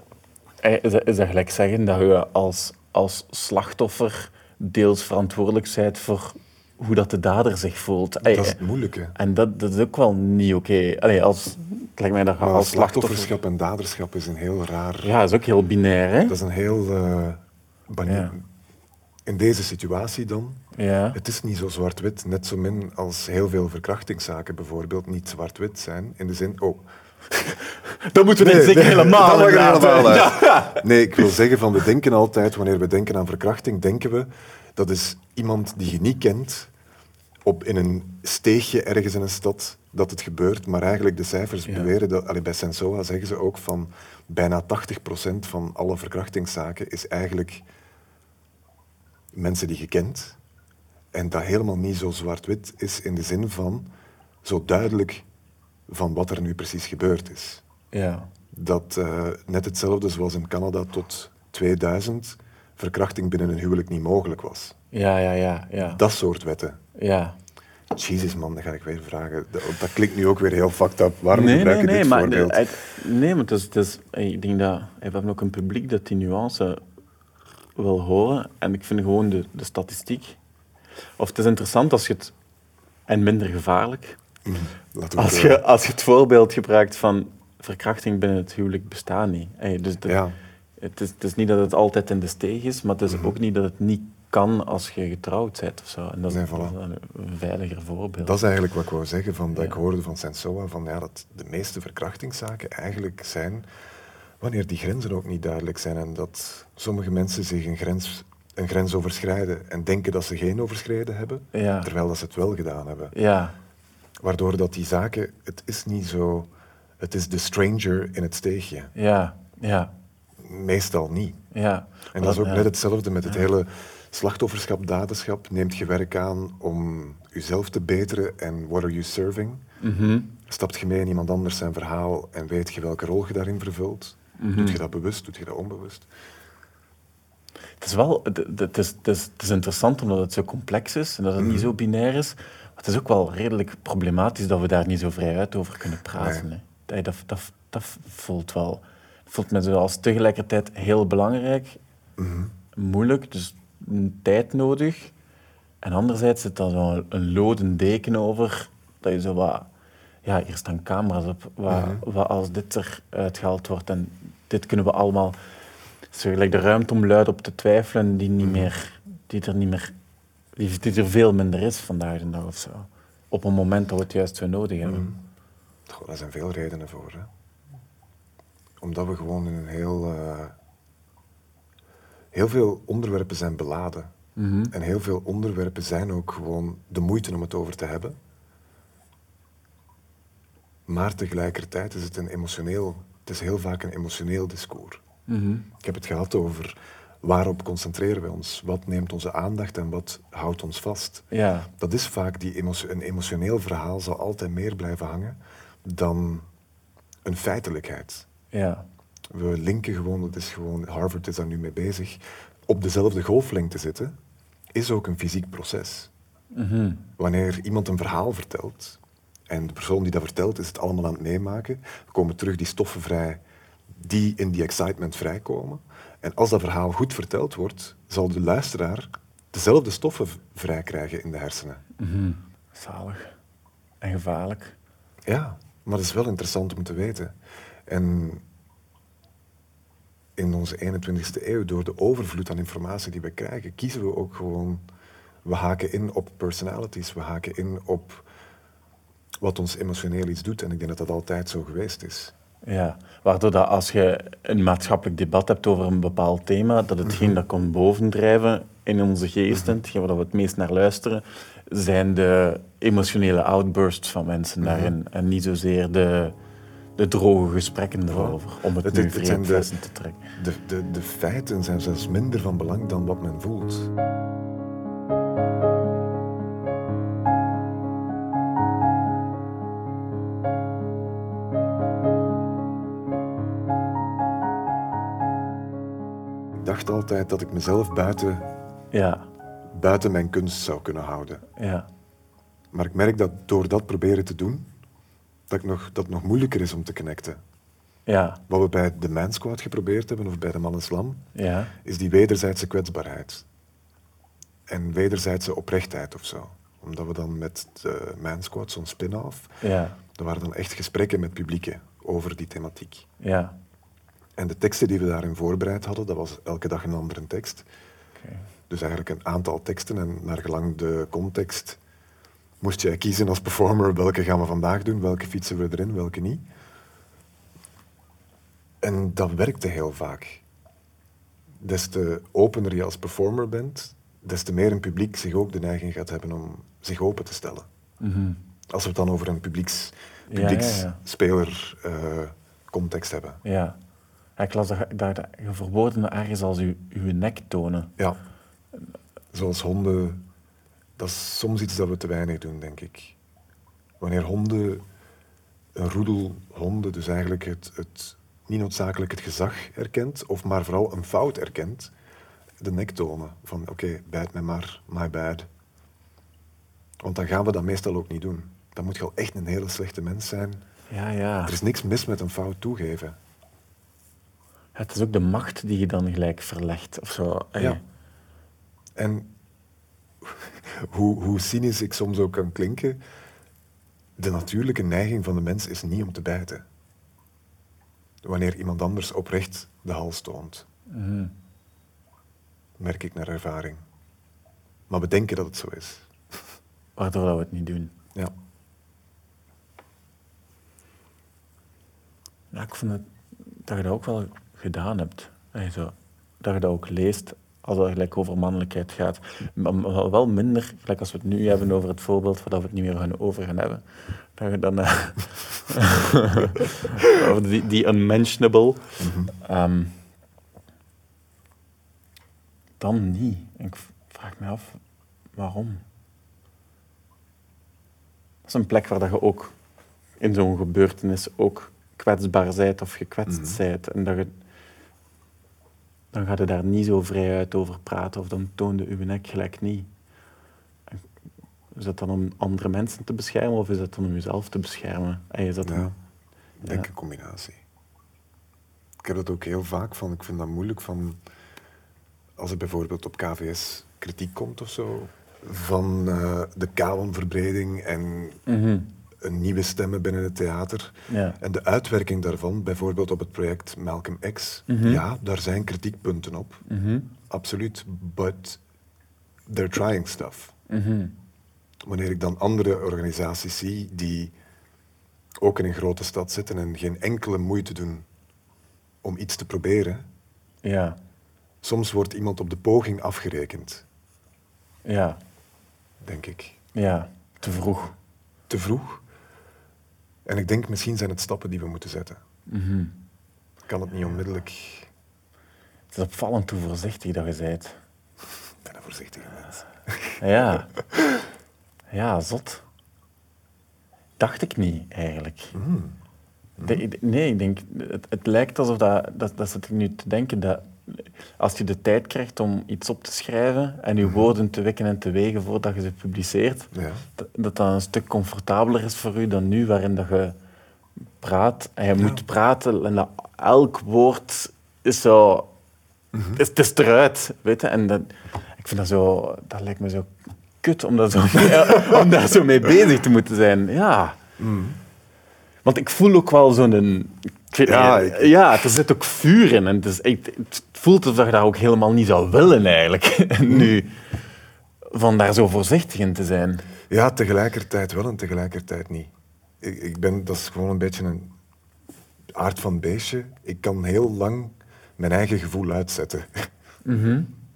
eh, is dat, is dat gelijk zeggen dat je als, als slachtoffer deels verantwoordelijk bent voor hoe dat de dader zich voelt.
Dat is het moeilijke.
En dat, dat is ook wel niet oké. Als, het lijkt mij dat je
Maar
als slachtoffer...
slachtofferschap en daderschap is een heel raar...
Ja, dat is ook heel binair, hè?
Dat is een heel...
Ja.
In deze situatie dan,
Ja.
Het is niet zo zwart-wit, net zo min als heel veel verkrachtingszaken bijvoorbeeld niet zwart-wit zijn. In de zin, oh. [LAUGHS]
Dat moeten we
Nee,
niet zeker
nee,
helemaal
dat helemaal [LAUGHS] uit. Nee, ik wil zeggen van, we denken altijd, wanneer we denken aan verkrachting, denken we, dat is iemand die je niet kent, op, in een steegje ergens in een stad, dat het gebeurt. Maar eigenlijk, de cijfers
Ja.
beweren, dat, allee, bij Sensoa zeggen ze ook van, bijna 80% van alle verkrachtingszaken is eigenlijk mensen die je kent. En dat helemaal niet zo zwart-wit is in de zin van zo duidelijk van wat er nu precies gebeurd is.
Ja.
Dat eh, net hetzelfde zoals in Canada tot 2000 verkrachting binnen een huwelijk niet mogelijk was.
Ja, ja, ja, ja.
Dat soort wetten.
ja.
Jezus man, dan ga ik weer vragen. Dat, dat klinkt nu ook weer heel fucked up. Waarom
nee,
gebruik
nee,
je
nee,
dit
maar,
voorbeeld?
de- uit- nee, maar het is, het is, ik denk dat we hebben ook een publiek dat die nuance wil horen. En ik vind gewoon de, de statistiek. Of het is interessant als je het. En minder gevaarlijk.
Laten we
Als je,
eh,
als je het voorbeeld gebruikt van verkrachting binnen het huwelijk bestaat niet. Hey, dus de-
Ja.
het, is, het is niet dat het altijd in de steeg is, maar het is
Mhm.
ook niet dat het niet kan als je getrouwd bent of zo. En dat is,
Nee,
dat
voilà.
is een, een veiliger voorbeeld.
Dat is eigenlijk wat ik wou zeggen, van, dat
Ja.
ik hoorde van Sensoa, van, ja, dat de meeste verkrachtingszaken eigenlijk zijn wanneer die grenzen ook niet duidelijk zijn en dat sommige mensen zich een grens, een grens overschrijden en denken dat ze geen overschreden hebben,
Ja.
terwijl dat ze het wel gedaan hebben.
Ja,
Waardoor dat die zaken, het is niet zo, het is de stranger in het steegje.
ja, ja,
Meestal niet.
ja.
En dat is ook
Ja.
net hetzelfde met het hele slachtofferschap, daderschap. Neemt je werk aan om jezelf te beteren en what are you serving?
Mhm.
Stapt je mee in iemand anders zijn verhaal en weet je welke rol je daarin vervult?
Mhm.
Doet je dat bewust, doet je dat onbewust?
Het is wel het, is, het, is, het is interessant omdat het zo complex is en dat het niet zo binair is. Het is ook wel redelijk problematisch dat we daar niet zo vrij uit over kunnen praten.
Nee.
hè. Dat, dat, dat, voelt wel voelt me zo als tegelijkertijd heel belangrijk, moeilijk, dus tijd nodig. En anderzijds zit er zo een loden deken over, dat je zo wat... Ja, hier staan camera's op. Wat, wat als dit eruit gehaald wordt en dit kunnen we allemaal... Zo gelijk de ruimte om luid op te twijfelen die, niet meer, die er niet meer... Die er veel minder is vandaag de dag of zo. Op een moment dat we het juist zo nodig hebben.
Goh, daar zijn veel redenen voor. Hè? Omdat we gewoon in een heel... eh, heel veel onderwerpen zijn beladen. En heel veel onderwerpen zijn ook gewoon de moeite om het over te hebben. Maar tegelijkertijd is het een emotioneel... Het is heel vaak een emotioneel discours. Ik heb het gehad over waarop concentreren we ons? Wat neemt onze aandacht en wat houdt ons vast?
Ja,
Dat is vaak die emotio- een emotioneel verhaal zal altijd meer blijven hangen dan een feitelijkheid.
ja,
We linken gewoon, het is gewoon, Harvard is daar nu mee bezig, op dezelfde golflengte zitten, is ook een fysiek proces. Wanneer iemand een verhaal vertelt, en de persoon die dat vertelt is het allemaal aan het meemaken, komen terug die stoffen vrij die in die excitement vrijkomen. En als dat verhaal goed verteld wordt, zal de luisteraar dezelfde stoffen vrij krijgen in de hersenen.
zalig. En gevaarlijk.
Ja, maar dat is wel interessant om te weten. En in onze 21ste eeuw, door de overvloed aan informatie die we krijgen, kiezen we ook gewoon... We haken in op personalities, we haken in op wat ons emotioneel iets doet. En ik denk dat dat altijd zo geweest is.
Ja, waardoor dat als je een maatschappelijk debat hebt over een bepaald thema, dat hetgeen dat komt bovendrijven in onze geesten, hetgeen waar we het meest naar luisteren, zijn de emotionele outbursts van mensen daarin. En niet zozeer de, de droge gesprekken erover, om het,
Het-
nu
het zijn de-
te trekken.
De, de, de feiten zijn zelfs minder van belang dan wat men voelt. Dacht altijd dat ik mezelf buiten,
Ja,
buiten mijn kunst zou kunnen houden.
ja,
Maar ik merk dat door dat proberen te doen, dat, ik nog, dat het nog moeilijker is om te connecten.
ja,
Wat we bij de Man Squad geprobeerd hebben, of bij de Man Islam,
ja,
is die wederzijdse kwetsbaarheid. En wederzijdse oprechtheid of zo. Omdat we dan met de Man Squad, zo'n spin-off,
ja,
er waren dan echt gesprekken met publieken over die thematiek.
ja.
En de teksten die we daarin voorbereid hadden, dat was elke dag een andere tekst. Dus eigenlijk een aantal teksten en naar gelang de context moest jij kiezen als performer welke gaan we vandaag doen, welke fietsen we erin, welke niet. En dat werkte heel vaak. Des te opener je als performer bent, des te meer een publiek zich ook de neiging gaat hebben om zich open te stellen. Als we het dan over een publieks,
Ja, ja, ja.
publieksspeler eh, context hebben.
ja. Ik las dat, je- dat je verwoorden ergens als je, uw nek tonen.
Ja. Zoals honden, dat is soms iets dat we te weinig doen, denk ik. Wanneer honden, een roedel honden, dus eigenlijk het, het, niet noodzakelijk het gezag erkent, of maar vooral een fout erkent, de nek tonen. Van oké, bijt mij maar, my bad. Want dan gaan we dat meestal ook niet doen. Dan moet je al echt een hele slechte mens zijn.
Ja, ja.
Er is niks mis met een fout toegeven.
Het is ook de macht die je dan gelijk verlegt. Of zo.
Ja. En hoe, hoe cynisch ik soms ook kan klinken, de natuurlijke neiging van de mens is niet om te bijten. Wanneer iemand anders oprecht de hals toont. Merk ik naar ervaring. Maar we denken dat het zo is.
Waardoor dat we het niet doen.
Ja.
Ja, ik vind het, dat je dat ook wel gedaan hebt. Zo, dat je dat ook leest als het gelijk over mannelijkheid gaat. Maar wel minder, gelijk als we het nu hebben over het voorbeeld waar we het niet meer gaan over gaan hebben. Dat je dan... eh, [LAUGHS] over die, die unmentionable. Ehm, dan niet. Ik vraag me af, waarom? Dat is een plek waar dat je ook in zo'n gebeurtenis ook kwetsbaar bent of gekwetst bent. En dat je, dan ga je daar niet zo vrij uit over praten of dan toonde je nek gelijk niet. Is dat dan om andere mensen te beschermen of is dat dan om jezelf te beschermen? En is dat
Ja.
dan-
Ik denk
Ja.
een combinatie. Ik heb dat ook heel vaak van. Ik vind dat moeilijk van. Als er bijvoorbeeld op KVS kritiek komt of zo. van eh, de Kawan-verbreding en een nieuwe stemmen binnen het theater.
Ja.
En de uitwerking daarvan, bijvoorbeeld op het project Malcolm X, ja, daar zijn kritiekpunten op. Absoluut. But they're trying stuff. Wanneer ik dan andere organisaties zie die ook in een grote stad zitten en geen enkele moeite doen om iets te proberen,
Ja.
soms wordt iemand op de poging afgerekend,
Ja.
denk ik.
Ja. Te vroeg.
Te vroeg. En ik denk, misschien zijn het stappen die we moeten zetten. Kan het niet onmiddellijk...
Het is opvallend hoe voorzichtig dat je bent.
Ik ben een voorzichtige mens.
Ja. Ja, zot. Dacht ik niet, eigenlijk. De- ik- nee, ik denk, het, het lijkt alsof dat, dat, dat zit ik nu te denken, dat als je de tijd krijgt om iets op te schrijven en je woorden te wekken en te wegen voordat je ze publiceert,
Ja.
dat dat dat een stuk comfortabeler is voor u dan nu, waarin dat je praat en je moet praten en dat elk woord is zo... is, het is eruit, weet je. En dat, ik vind dat zo... Dat lijkt me zo kut om daar zo mee, [LAUGHS] om daar zo mee bezig te moeten zijn. Ja. Want ik voel ook wel zo'n...
Ja,
niet,
ik-
ja, er zit ook vuur in. En het, is, het voelt alsof je dat ook helemaal niet zou willen, eigenlijk. En [LAUGHS] nu, van daar zo voorzichtig in te zijn.
Ja, tegelijkertijd wel en tegelijkertijd niet. Ik, ik ben, dat is gewoon een beetje een aard van beestje. Ik kan heel lang mijn eigen gevoel uitzetten. [LAUGHS]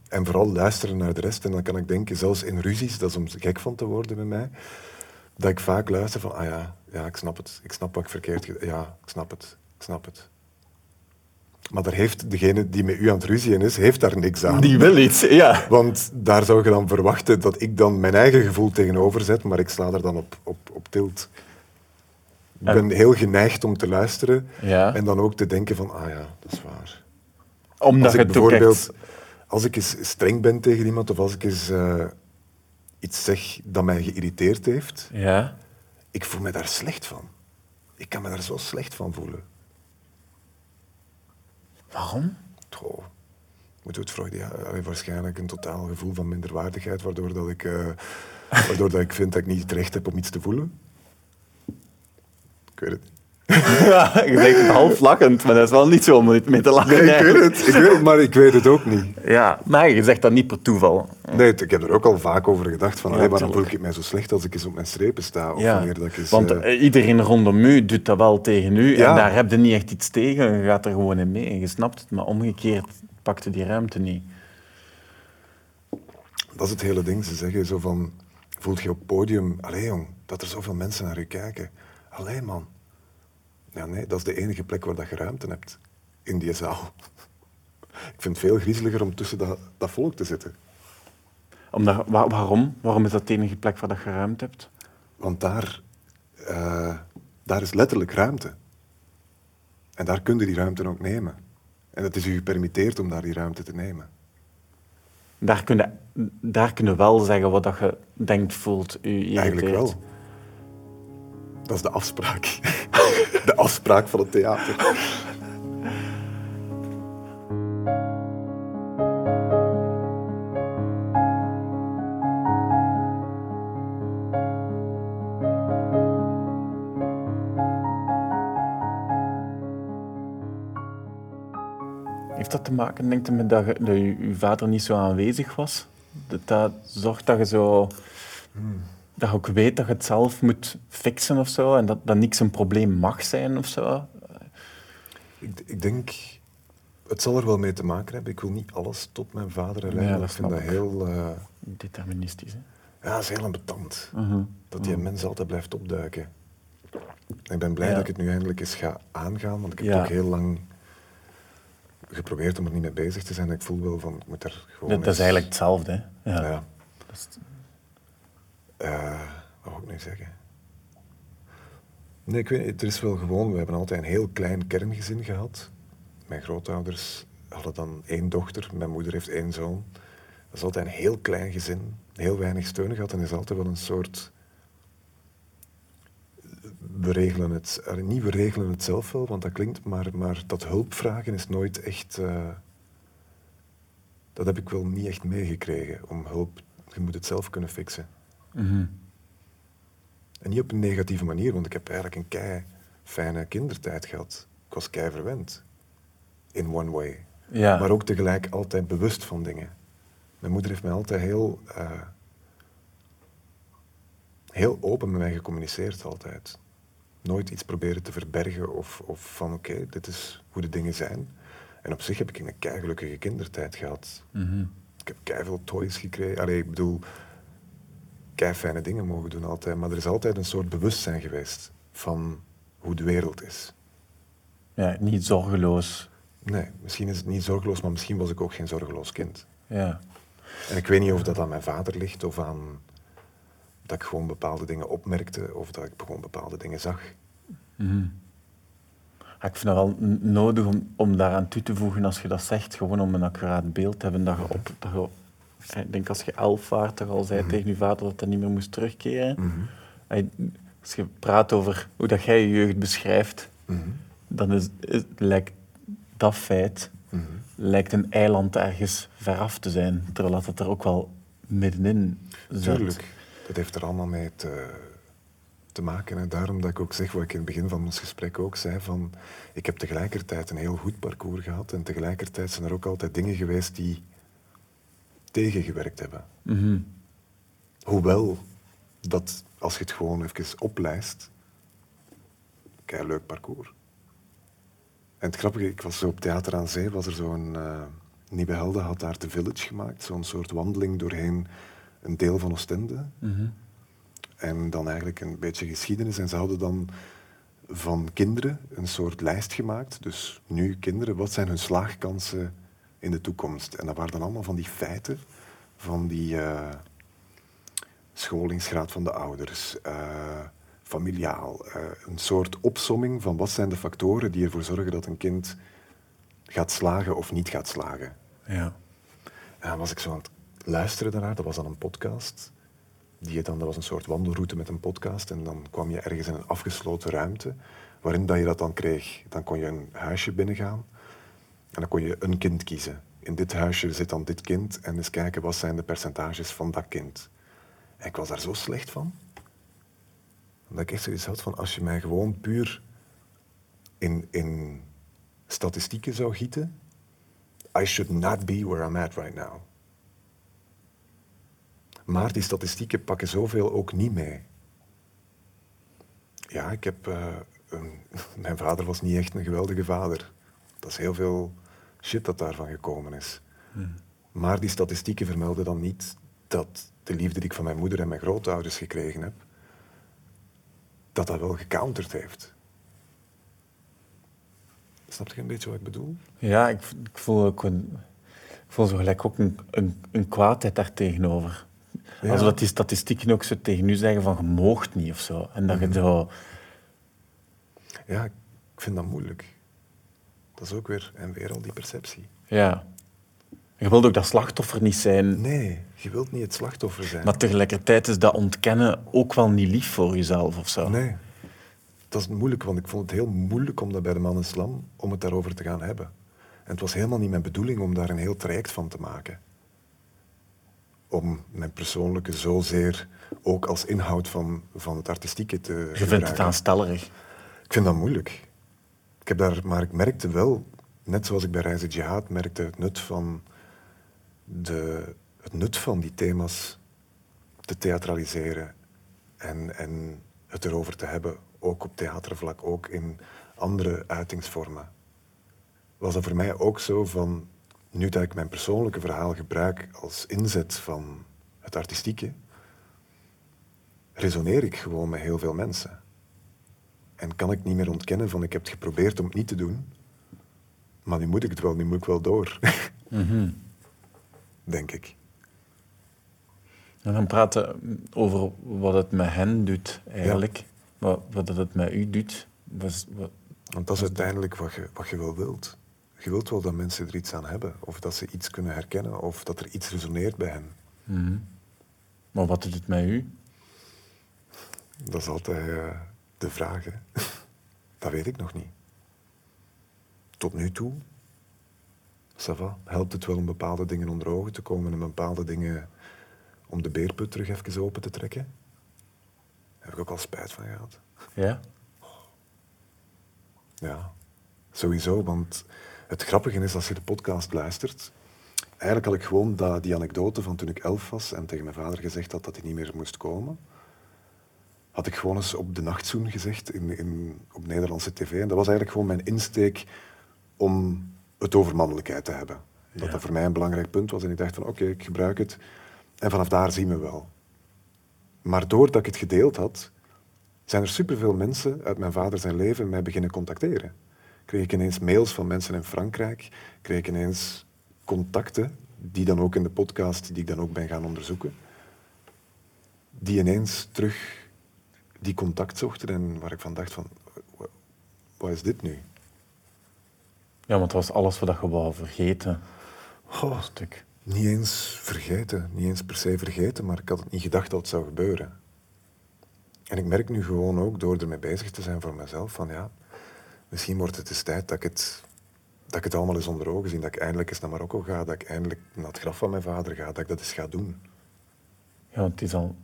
En vooral luisteren naar de rest. En dan kan ik denken, zelfs in ruzies, dat is om gek van te worden met mij, dat ik vaak luister van, ah ja, ja ik snap het. Ik snap wat ik verkeerd Ja, ik snap het. Ik snap het. Maar daar heeft degene die met u aan het ruzien is, heeft daar niks aan.
Die wil iets, ja.
Want daar zou je dan verwachten dat ik dan mijn eigen gevoel tegenover zet, maar ik sla er dan op, op, op tilt. Ik
En-
ben heel geneigd om te luisteren
Ja.
en dan ook te denken van, ah ja, dat is waar.
Omdat
Als ik
het
bijvoorbeeld, als ik eens streng ben tegen iemand of als ik eens eh, iets zeg dat mij geïrriteerd heeft,
Ja.
Ik voel me daar slecht van. Ik kan me daar zo slecht van voelen.
Waarom?
Goh, we het Freudiaan... allee, waarschijnlijk een totaal gevoel van minderwaardigheid, waardoor, dat ik, eh, [LAUGHS] waardoor dat ik vind dat ik niet het recht heb om iets te voelen. Ik weet het niet.
Ja, je zegt het half lachend, maar dat is wel niet zo om er mee te lachen.
Nee, ik weet het, ik weet het, maar ik weet het ook niet.
Ja, maar je zegt dat niet per toeval.
Nee, ik heb er ook al vaak over gedacht van,
Ja,
waarom voel ik mij zo slecht als ik eens op mijn strepen sta? Of
Ja,
wanneer dat ik eens,
want
eh,
eh, iedereen rondom u doet dat wel tegen u
Ja.
en daar heb je niet echt iets tegen. Je gaat er gewoon in mee en je snapt het, maar omgekeerd pakte die ruimte niet.
Dat is het hele ding. Ze zeggen zo van, voelt je op het podium, allee jong, dat er zoveel mensen naar je kijken. Allee man. Ja, nee, dat is de enige plek waar dat je ruimte hebt. In die zaal. Ik vind het veel griezeliger om tussen dat, dat volk te zitten.
Omdat, wa- waarom? Waarom is dat de enige plek waar dat je ruimte hebt?
Want daar, eh, daar is letterlijk ruimte. En daar kun je die ruimte ook nemen. En het is u gepermitteerd om daar die ruimte te nemen.
Daar kun je, daar kun je wel zeggen wat dat je denkt, voelt, u irriteert.
Eigenlijk wel. Dat is de afspraak. [LAUGHS] De afspraak van het theater.
Heeft dat te maken, denk je, met dat, je, dat je, je vader niet zo aanwezig was? Dat dat zorgt dat je zo... Dat je ook weet dat je het zelf moet fixen of zo, en dat, dat niks een probleem mag zijn of zo?
Ik, ik denk, het zal er wel mee te maken hebben. Ik wil niet alles tot mijn vader
Ja,
leggen.
dat
ik vind dat heel... eh,
Deterministisch, hè?
ja, dat is heel ambetant.
Mhm.
Dat die mens altijd blijft opduiken. Ik ben blij
Ja.
dat ik het nu eindelijk eens ga aangaan, want ik heb
Ja.
ook heel lang geprobeerd om er niet mee bezig te zijn. Ik voel wel van, ik moet er gewoon
Dat, dat is eigenlijk hetzelfde, hè? Ja.
Ja.
Dat is-
Eh, wat wil ik nu zeggen? Nee, ik weet. Er is wel gewoon... We hebben altijd een heel klein kerngezin gehad. Mijn grootouders hadden dan één dochter. Mijn moeder heeft één zoon. Dat is altijd een heel klein gezin. Heel weinig steun gehad. En is altijd wel een soort... We regelen het... eh, Niet we regelen het zelf wel, want dat klinkt... Maar, maar dat hulp vragen is nooit echt... eh, dat heb ik wel niet echt meegekregen. Om hulp je moet het zelf kunnen fixen.
Mhm.
En niet op een negatieve manier, want ik heb eigenlijk een kei fijne kindertijd gehad. Ik was kei verwend. In one way.
Ja.
Maar ook tegelijk altijd bewust van dingen. Mijn moeder heeft mij altijd heel, eh, heel open met mij gecommuniceerd altijd. Nooit iets proberen te verbergen of, of van oké, dit is hoe de dingen zijn. En op zich heb ik een keigelukkige kindertijd gehad.
Mhm.
Ik heb keiveel toys gekregen. Allee, ik bedoel, kei fijne dingen mogen doen altijd. Maar er is altijd een soort bewustzijn geweest van hoe de wereld is.
ja, niet zorgeloos.
Nee, misschien is het niet zorgeloos, maar misschien was ik ook geen zorgeloos kind.
Ja.
En ik weet niet of dat aan mijn vader ligt of aan dat ik gewoon bepaalde dingen opmerkte of dat ik gewoon bepaalde dingen zag.
Mhm. Ja, ik vind het wel nodig om, om daaraan toe te voegen als je dat zegt, gewoon om een accuraat beeld te hebben. Dat je op, dat je, ik denk als je elf dat je al zei
Mhm.
tegen je vader dat hij niet meer moest terugkeren. Hij- Als je praat over hoe dat jij je jeugd beschrijft,
Mhm.
dan is, is- lijkt dat feit
Mhm.
lijkt een eiland ergens veraf te zijn, terwijl dat het er ook wel middenin zit.
Tuurlijk, dat heeft er allemaal mee te, te maken. En daarom dat ik ook zeg wat ik in het begin van ons gesprek ook zei, van ik heb tegelijkertijd een heel goed parcours gehad en tegelijkertijd zijn er ook altijd dingen geweest die tegengewerkt hebben.
Mhm.
Hoewel dat, als je het gewoon even oplijst, kei leuk parcours. En het grappige, ik was zo op Theater aan Zee, was er zo'n... eh Nieuwe Helden had daar The Village gemaakt, zo'n soort wandeling doorheen een deel van Oostende.
Mhm.
En dan eigenlijk een beetje geschiedenis. En ze hadden dan van kinderen een soort lijst gemaakt. Dus nu kinderen, wat zijn hun slaagkansen in de toekomst? En dat waren dan allemaal van die feiten, van die eh, scholingsgraad van de ouders, eh, familiaal. eh, een soort opsomming van wat zijn de factoren die ervoor zorgen dat een kind gaat slagen of niet gaat slagen.
Ja.
En dan was ik zo aan het luisteren daarnaar. Dat was dan een podcast. Die je dan, dat was een soort wandelroute met een podcast. En dan kwam je ergens in een afgesloten ruimte. Waarin dat je dat dan kreeg. Dan kon je een huisje binnengaan. En dan kon je een kind kiezen. In dit huisje zit dan dit kind. En eens kijken wat zijn de percentages van dat kind. En ik was daar zo slecht van. Dat ik echt zoiets had van als je mij gewoon puur in, in statistieken zou gieten. I should not be where I'm at right now. Maar die statistieken pakken zoveel ook niet mee. Ja, ik heb... eh, [LAUGHS] mijn vader was niet echt een geweldige vader. Dat is heel veel shit dat daarvan gekomen is. Maar die statistieken vermelden dan niet dat de liefde die ik van mijn moeder en mijn grootouders gekregen heb, dat dat wel gecounterd heeft. Snap je een beetje wat ik bedoel?
Ja, ik, ik voel ook een, ik voel zo gelijk ook een, een, een kwaadheid daar tegenover.
Ja.
Alsof dat die statistieken ook zo tegen u zeggen van je moogt niet of zo. En dat je zo...
Ja, ik vind dat moeilijk. Dat is ook weer, en weer al die perceptie.
Ja. Je wilt ook dat slachtoffer niet zijn,
Nee, je wilt niet het slachtoffer zijn.
maar tegelijkertijd is dat ontkennen ook wel niet lief voor jezelf of zo.
Nee. Dat is moeilijk, want ik vond het heel moeilijk om dat bij de man in slam, om het daarover te gaan hebben. En het was helemaal niet mijn bedoeling om daar een heel traject van te maken. Om mijn persoonlijke zozeer ook als inhoud van, van het artistieke te
Je vindt het aanstellerig.
Ik vind dat moeilijk. Ik heb daar, maar ik merkte wel, net zoals ik bij Reizen Jihad merkte, het nut van, de, het nut van die thema's te theatraliseren en, en het erover te hebben, ook op theatervlak, ook in andere uitingsvormen. Was dat voor mij ook zo van, nu dat ik mijn persoonlijke verhaal gebruik als inzet van het artistieke, resoneer ik gewoon met heel veel mensen. En kan ik niet meer ontkennen van ik heb het geprobeerd om het niet te doen, maar nu moet ik het wel, nu moet ik wel door. [LAUGHS] Denk ik.
En dan praten over wat het met hen doet, eigenlijk. Wat, wat het met u doet. Wat,
Want dat is uiteindelijk wat je, wat je wel wilt. Je wilt wel dat mensen er iets aan hebben, of dat ze iets kunnen herkennen, of dat er iets resoneert bij hen.
Mhm. Maar wat doet het met u?
Dat is altijd eh, de vraag. Hè? [LAUGHS] Dat weet ik nog niet. Tot nu toe, ça va, helpt het wel om bepaalde dingen onder ogen te komen en bepaalde dingen om de beerput terug even open te trekken. Daar heb ik ook al spijt van gehad.
Ja?
Ja, sowieso. Want het grappige is, als je de podcast luistert... Eigenlijk had ik gewoon die anekdote van toen ik elf was en tegen mijn vader gezegd had dat hij niet meer moest komen. Had ik gewoon eens op de nachtzoen gezegd in, in, op Nederlandse tv. En dat was eigenlijk gewoon mijn insteek om het over mannelijkheid te hebben. Dat
Ja.
dat voor mij een belangrijk punt was. En ik dacht van oké, ik gebruik het. En vanaf daar zien we wel. Maar doordat ik het gedeeld had, zijn er superveel mensen uit mijn vader zijn leven mij beginnen contacteren. Kreeg ik ineens mails van mensen in Frankrijk, kreeg ik ineens contacten, die dan ook in de podcast, die ik dan ook ben gaan onderzoeken, die ineens terug die contact zochten en waar ik van dacht van, wa- wat is dit nu?
Ja, want het was alles wat je wou vergeten. Een stuk.
Niet eens vergeten, niet eens per se vergeten, maar ik had het niet gedacht dat het zou gebeuren. En ik merk nu gewoon ook, door ermee bezig te zijn voor mezelf, van ja, misschien wordt het eens tijd dat ik het, dat ik het allemaal eens onder ogen zie. Dat ik eindelijk eens naar Marokko ga, dat ik eindelijk naar het graf van mijn vader ga, dat ik dat eens ga doen.
Ja, want het is al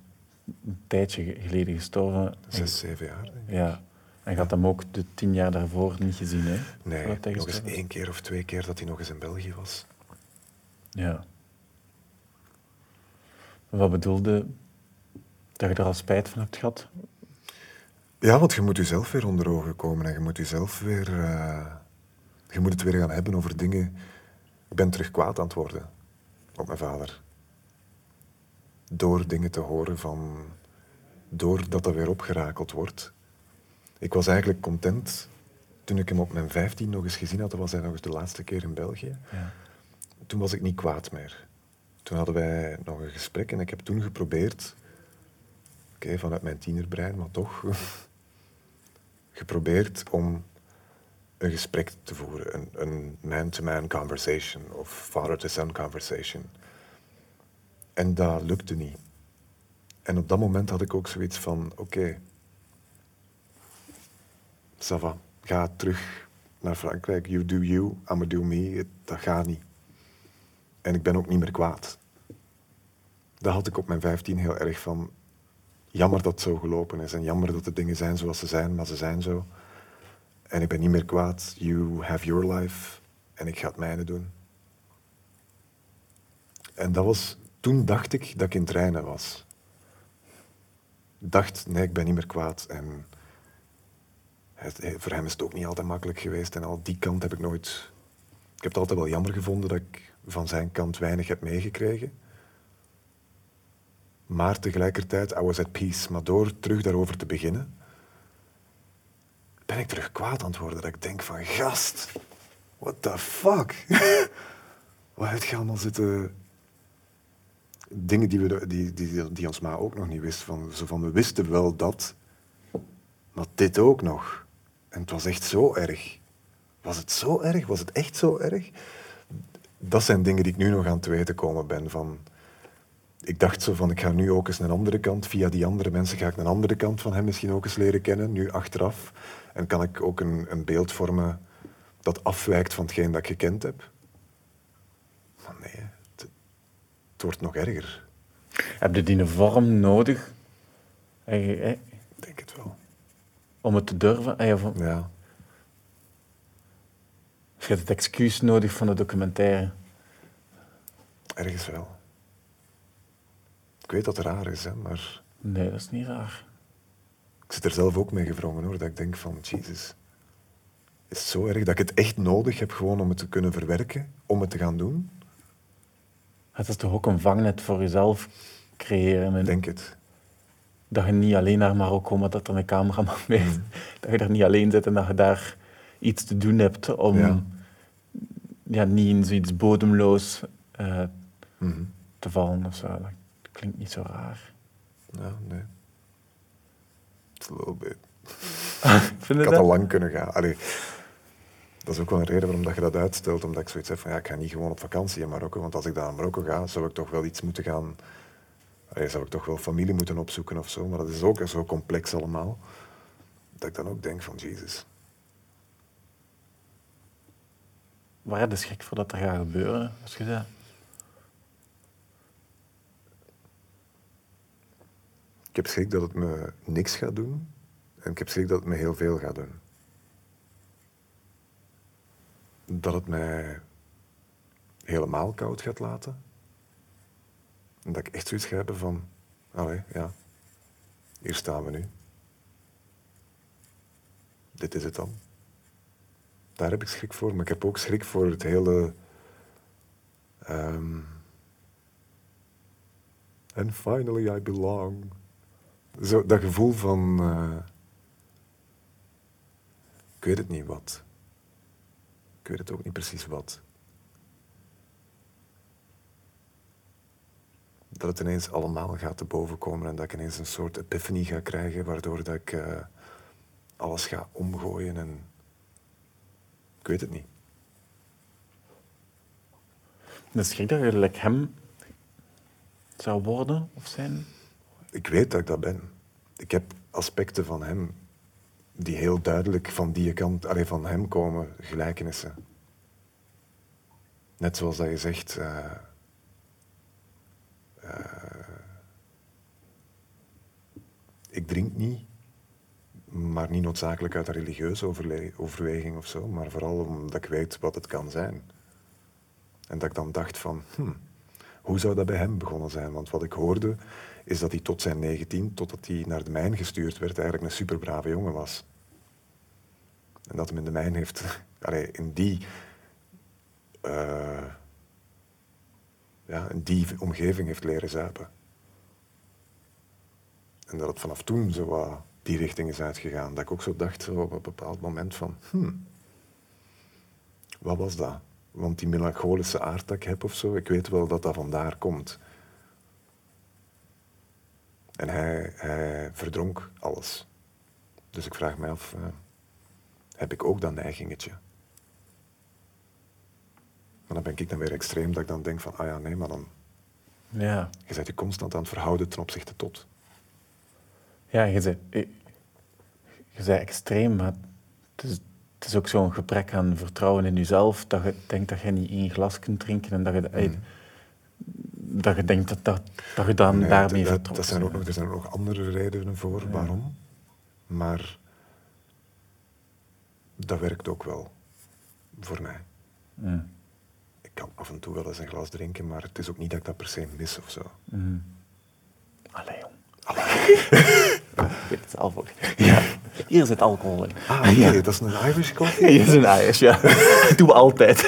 een tijdje ge- geleden gestorven.
Zes, zeven jaar, denk ik.
Ja. En je had hem ook de tien jaar daarvoor niet gezien, hè?
Nee, nog eens één keer of twee keer dat hij nog eens in België was.
Ja. Wat bedoelde dat je er al spijt van hebt gehad?
Ja, want je moet jezelf weer onder ogen komen en je moet jezelf weer... eh, je moet het weer gaan hebben over dingen... Ik ben terug kwaad aan het worden op mijn vader. Door dingen te horen van... Doordat dat weer opgerakeld wordt. Ik was eigenlijk content toen ik hem op mijn 15 nog eens gezien had. Dat was hij nog eens de laatste keer in België.
Ja.
Toen was ik niet kwaad meer. Toen hadden wij nog een gesprek en ik heb toen geprobeerd, oké, vanuit mijn tienerbrein, maar toch, [LAUGHS] geprobeerd om een gesprek te voeren, een- een man-to-man conversation of father-to-son conversation. En dat lukte niet. En op dat moment had ik ook zoiets van, oké, ça va, ga terug naar Frankrijk, you do you, I'ma do me, dat gaat niet. En ik ben ook niet meer kwaad. Dat had ik op mijn 15 heel erg van. Jammer dat het zo gelopen is. En jammer dat de dingen zijn zoals ze zijn, maar ze zijn zo. En ik ben niet meer kwaad. You have your life. En ik ga het mijne doen. En dat was, toen dacht ik dat ik in het reinen was. Dacht, nee, ik ben niet meer kwaad. En het- voor hem is het ook niet altijd makkelijk geweest. En al die kant heb ik nooit ik heb het altijd wel jammer gevonden dat ik van zijn kant weinig heb meegekregen. Maar tegelijkertijd, I was at peace. Maar door terug daarover te beginnen, ben ik terug kwaad aan het worden. Dat ik denk van, gast, what the fuck? [LAUGHS] Wat heb je allemaal zitten... Dingen die, we, die, die, die ons ma ook nog niet wist. Van, zo van, we wisten wel dat, maar dit ook nog. En het was echt zo erg. Was het zo erg? Was het echt zo erg? Dat zijn dingen die ik nu nog aan te weten komen ben. Van, ik dacht zo van, ik ga nu ook eens een andere kant, via die andere mensen ga ik een andere kant van hem misschien ook eens leren kennen, nu achteraf. En kan ik ook een, een beeld vormen dat afwijkt van hetgeen dat ik gekend heb. Maar nee, het, het wordt nog erger.
Heb je die een vorm nodig
Ik denk het wel.
om het te durven?
Ja.
je hebt het excuus nodig van de documentaire?
Ergens wel. Ik weet dat het raar is, hè, maar
Nee, dat is niet raar.
ik zit er zelf ook mee gevrongen hoor. Dat ik denk van, Jesus, is het zo erg dat ik het echt nodig heb gewoon om het te kunnen verwerken, om het te gaan doen?
Het is toch ook een vangnet voor jezelf creëren.
Ik
En
denk het.
dat je niet alleen naar Marokko, maar dat er een cameraman [LAUGHS] bij is. Dat je daar niet alleen zit en dat je daar iets te doen hebt om
Ja.
ja. niet in zoiets bodemloos eh,
Mhm.
te vallen of zo. Dat klinkt niet zo raar.
Ja, nee. It's a little bit. [LAUGHS] Ik had
dat?
al lang kunnen gaan. Allee, dat is ook wel een reden waarom dat je dat uitstelt. Omdat ik zoiets heb van, ja, ik ga niet gewoon op vakantie in Marokko. Want als ik dan naar Marokko ga, zou ik toch wel iets moeten gaan... Allee, zou ik toch wel familie moeten opzoeken of zo. Maar dat is ook zo complex allemaal. Dat ik dan ook denk van, Jezus.
Waar heb je schrik voor dat er gaat gebeuren? Als je dat...
Ik heb schrik dat het me niks gaat doen. En ik heb schrik dat het me heel veel gaat doen. Dat het mij helemaal koud gaat laten. En dat ik echt zoiets ga hebben van... Allee, ja. Hier staan we nu. Dit is het dan. Daar heb ik schrik voor. Maar ik heb ook schrik voor het hele... ehm And finally I belong. Zo, dat gevoel van... eh, ik weet het niet wat. Ik weet het ook niet precies wat. Dat het ineens allemaal gaat te boven komen en dat ik ineens een soort epiphany ga krijgen, waardoor dat ik eh, alles ga omgooien en... Ik weet het niet.
De schrik dat je hem zou worden of zijn.
Ik weet dat ik dat ben. Ik heb aspecten van hem die heel duidelijk van die kant, allee, van hem komen, gelijkenissen. Net zoals dat je zegt. eh, eh, ik drink niet, maar niet noodzakelijk uit een religieuze overweging of zo, maar vooral omdat ik weet wat het kan zijn. En dat ik dan dacht van, hm, hoe zou dat bij hem begonnen zijn? Want wat ik hoorde, is dat hij tot zijn 19, totdat hij naar de mijn gestuurd werd, eigenlijk een superbrave jongen was. En dat hem in de mijn heeft, [LAUGHS] in die, eh, ja, in die omgeving heeft leren zuipen. En dat het vanaf toen zo die richting is uitgegaan. Dat ik ook zo dacht op een bepaald moment van, hmm, wat was dat? Want die melancholische aard dat ik heb of zo, ik weet wel dat dat vandaar komt. En hij, hij verdronk alles. Dus ik vraag me af, eh, heb ik ook dat neigingetje? Maar dan ben ik dan weer extreem dat ik dan denk van, ah ja, nee, maar dan,
Ja,
je bent je constant aan het verhouden ten opzichte tot.
ja je, zei, je, je zei extreem, maar het is, het is ook zo'n gebrek aan vertrouwen in jezelf, dat je denkt dat je niet één glas kunt drinken en dat je, ey, dat je denkt dat, dat, dat je dan
Nee,
daarmee
dat, dat zijn ook nog, er zijn ook nog andere redenen voor waarom. Maar dat werkt ook wel voor mij.
Mm.
Ik kan af en toe wel eens een glas drinken, maar het is ook niet dat ik dat per se mis of zo.
Allee, jong. Weet [LAUGHS] het zelf ook. Ja. Hier zit alcohol in.
Ah, nee, dat is een Irish coffee.
Hier is een ijs, ja. Dat [LAUGHS] doen we altijd.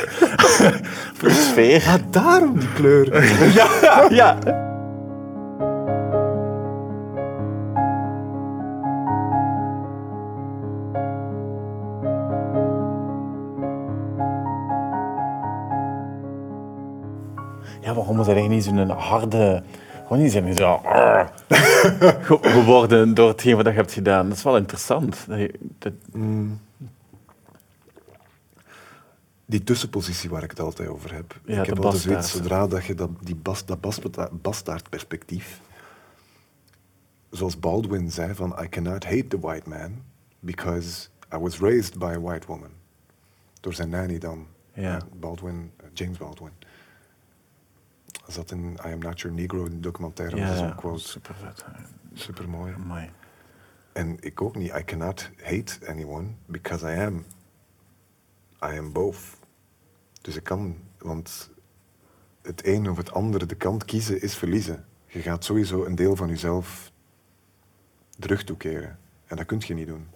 [LAUGHS] Voor de sfeer.
Ah, daarom die kleur. [LAUGHS]
Ja, ja. Ja, waarom is dat eigenlijk niet zo'n harde... Gewoon niet zijn zo... "Arr." [LAUGHS] Ge- geworden door hetgeen wat je hebt gedaan. Dat is wel interessant. Dat je- dat-
Die tussenpositie waar ik het altijd over heb.
Ja,
ik heb altijd zoiets, zodra dat je dat, die bas, dat bas, bastaardperspectief, zoals Baldwin zei van I cannot hate the white man because I was raised by a white woman. Door zijn nanny dan.
Ja.
Eh, Baldwin, eh, James Baldwin. Zat in I Am Not Your Negro, een documentaire,
ja,
zo'n
ja,
quote.
super vet.
Super mooi.
Amai.
En ik ook niet. I cannot hate anyone because I am. I am both. Dus ik kan, want het een of het andere, de kant kiezen is verliezen. Je gaat sowieso een deel van jezelf terug toekeren. En dat kun je niet doen.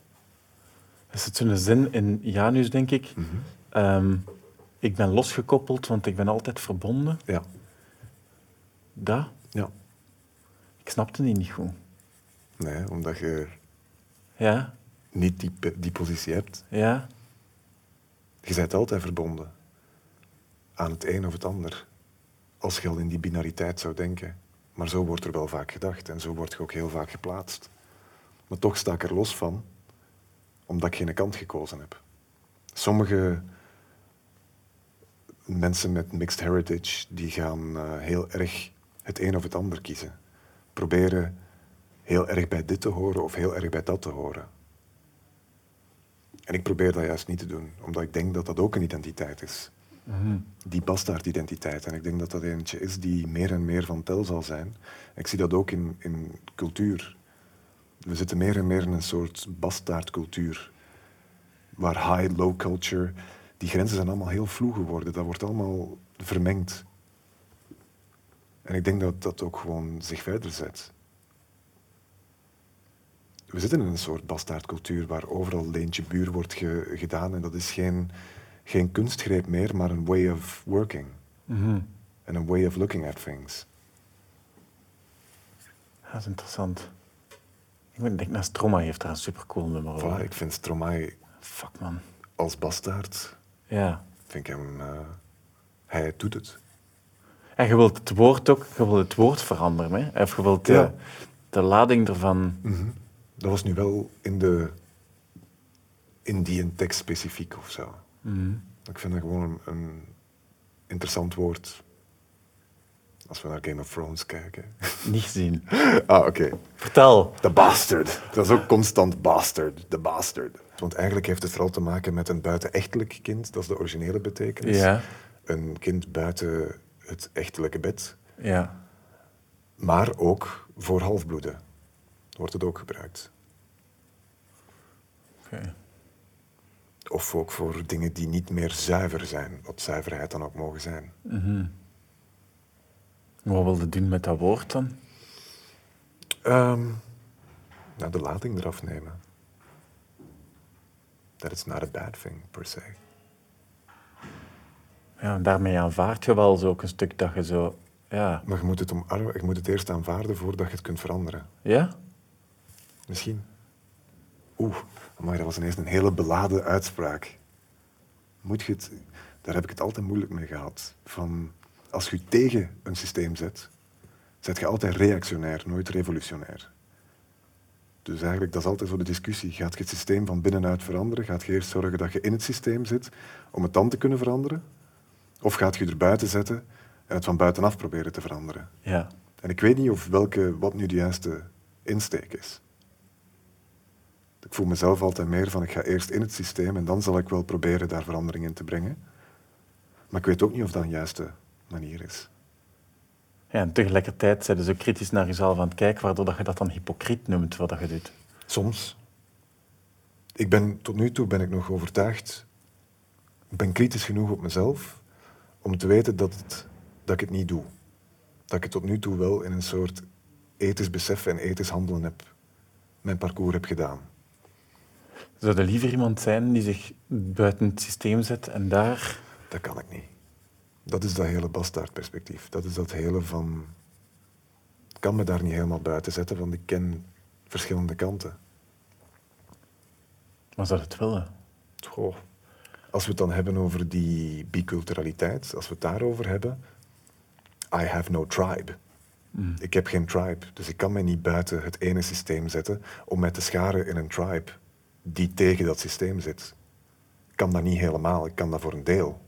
Er zit zo'n zin in Janus, denk ik.
Mhm.
Ehm, ik ben losgekoppeld, want ik ben altijd verbonden.
Ja.
Dat,
ja.
ik snapte die niet goed.
Nee, omdat je
Ja,
niet die, die positie hebt.
ja,
Je bent altijd verbonden aan het een of het ander. Als je al in die binariteit zou denken. Maar zo wordt er wel vaak gedacht en zo word je ook heel vaak geplaatst. Maar toch sta ik er los van, omdat ik geen kant gekozen heb. Sommige mensen met mixed heritage die gaan eh, heel erg het een of het ander kiezen. Proberen heel erg bij dit te horen of heel erg bij dat te horen. En ik probeer dat juist niet te doen, omdat ik denk dat dat ook een identiteit is. Die bastaardidentiteit. En ik denk dat dat eentje is die meer en meer van tel zal zijn. Ik zie dat ook in, in cultuur. We zitten meer en meer in een soort bastaardcultuur. Waar high-low culture, die grenzen zijn allemaal heel vloe geworden. Dat wordt allemaal vermengd. En ik denk dat dat ook gewoon zich verder zet. We zitten in een soort bastaardcultuur waar overal leentje buur wordt ge- gedaan en dat is geen, geen kunstgreep meer, maar een way of working.
Mhm.
En een way of looking at things.
Ja, dat is interessant. Ik denken, naar Stromae heeft daar een supercool nummer over.
Voilà, ik vind Stromae
Fuck, man.
als bastaard,
Ja.
vind ik hem, eh, hij doet het.
En je wilt het woord ook, je wilt het woord veranderen, hè? Of je wilt de,
Ja.
de lading ervan...
Mhm. Dat was nu wel in, de, in die een tekst specifiek of zo.
Mhm.
Ik vind dat gewoon een, een interessant woord. Als we naar Game of Thrones kijken. [LAUGHS]
Niet gezien.
ah, oké.
Vertel.
De bastard. Dat is ook constant bastard. De bastard. Want eigenlijk heeft het vooral te maken met een buitenechtelijk kind. Dat is de originele betekenis.
Ja.
Een kind buiten het echtelijke bed.
Ja.
Maar ook voor halfbloeden wordt het ook gebruikt.
Oké.
Of ook voor dingen die niet meer zuiver zijn. Wat zuiverheid dan ook mogen zijn.
Mhm. Wat wil je doen met dat woord dan?
Ehm nou, de lading eraf nemen. That is not a bad thing, per se.
Ja, daarmee aanvaard je wel zo ook een stuk dat je zo... Ja.
Maar je moet het, omarmen, je moet het eerst aanvaarden voordat je het kunt veranderen.
Ja?
Misschien. Oeh, maar dat was ineens een hele beladen uitspraak. Moet je het, daar heb ik het altijd moeilijk mee gehad. Van, als je tegen een systeem zet, zet je altijd reactionair, nooit revolutionair. Dus eigenlijk, dat is altijd zo de discussie. Gaat je het systeem van binnenuit veranderen? Gaat je eerst zorgen dat je in het systeem zit om het dan te kunnen veranderen? Of gaat je er buiten zetten en het van buitenaf proberen te veranderen?
Ja.
En ik weet niet of welke, wat nu de juiste insteek is. Ik voel mezelf altijd meer van ik ga eerst in het systeem en dan zal ik wel proberen daar verandering in te brengen. Maar ik weet ook niet of dat een juiste manier is.
ja. En tegelijkertijd zijn ze zo kritisch naar jezelf aan het kijken, waardoor dat je dat dan hypocriet noemt, wat dat je doet.
Soms. Ik ben, tot nu toe ben ik nog overtuigd, ik ben kritisch genoeg op mezelf om te weten dat, het, dat ik het niet doe. Dat ik het tot nu toe wel in een soort ethisch besef en ethisch handelen heb, mijn parcours heb gedaan.
Zou er liever iemand zijn die zich buiten het systeem zet en daar...
Dat kan ik niet. Dat is dat hele bastaardperspectief. Dat is dat hele van... Ik kan me daar niet helemaal buiten zetten, want ik ken verschillende kanten.
Maar zou het willen?
Goh. Als we het dan hebben over die biculturaliteit, als we het daarover hebben... I have no tribe. Ik heb geen tribe, dus ik kan mij niet buiten het ene systeem zetten om mij te scharen in een tribe die tegen dat systeem zit. Ik kan dat niet helemaal, ik kan dat voor een deel.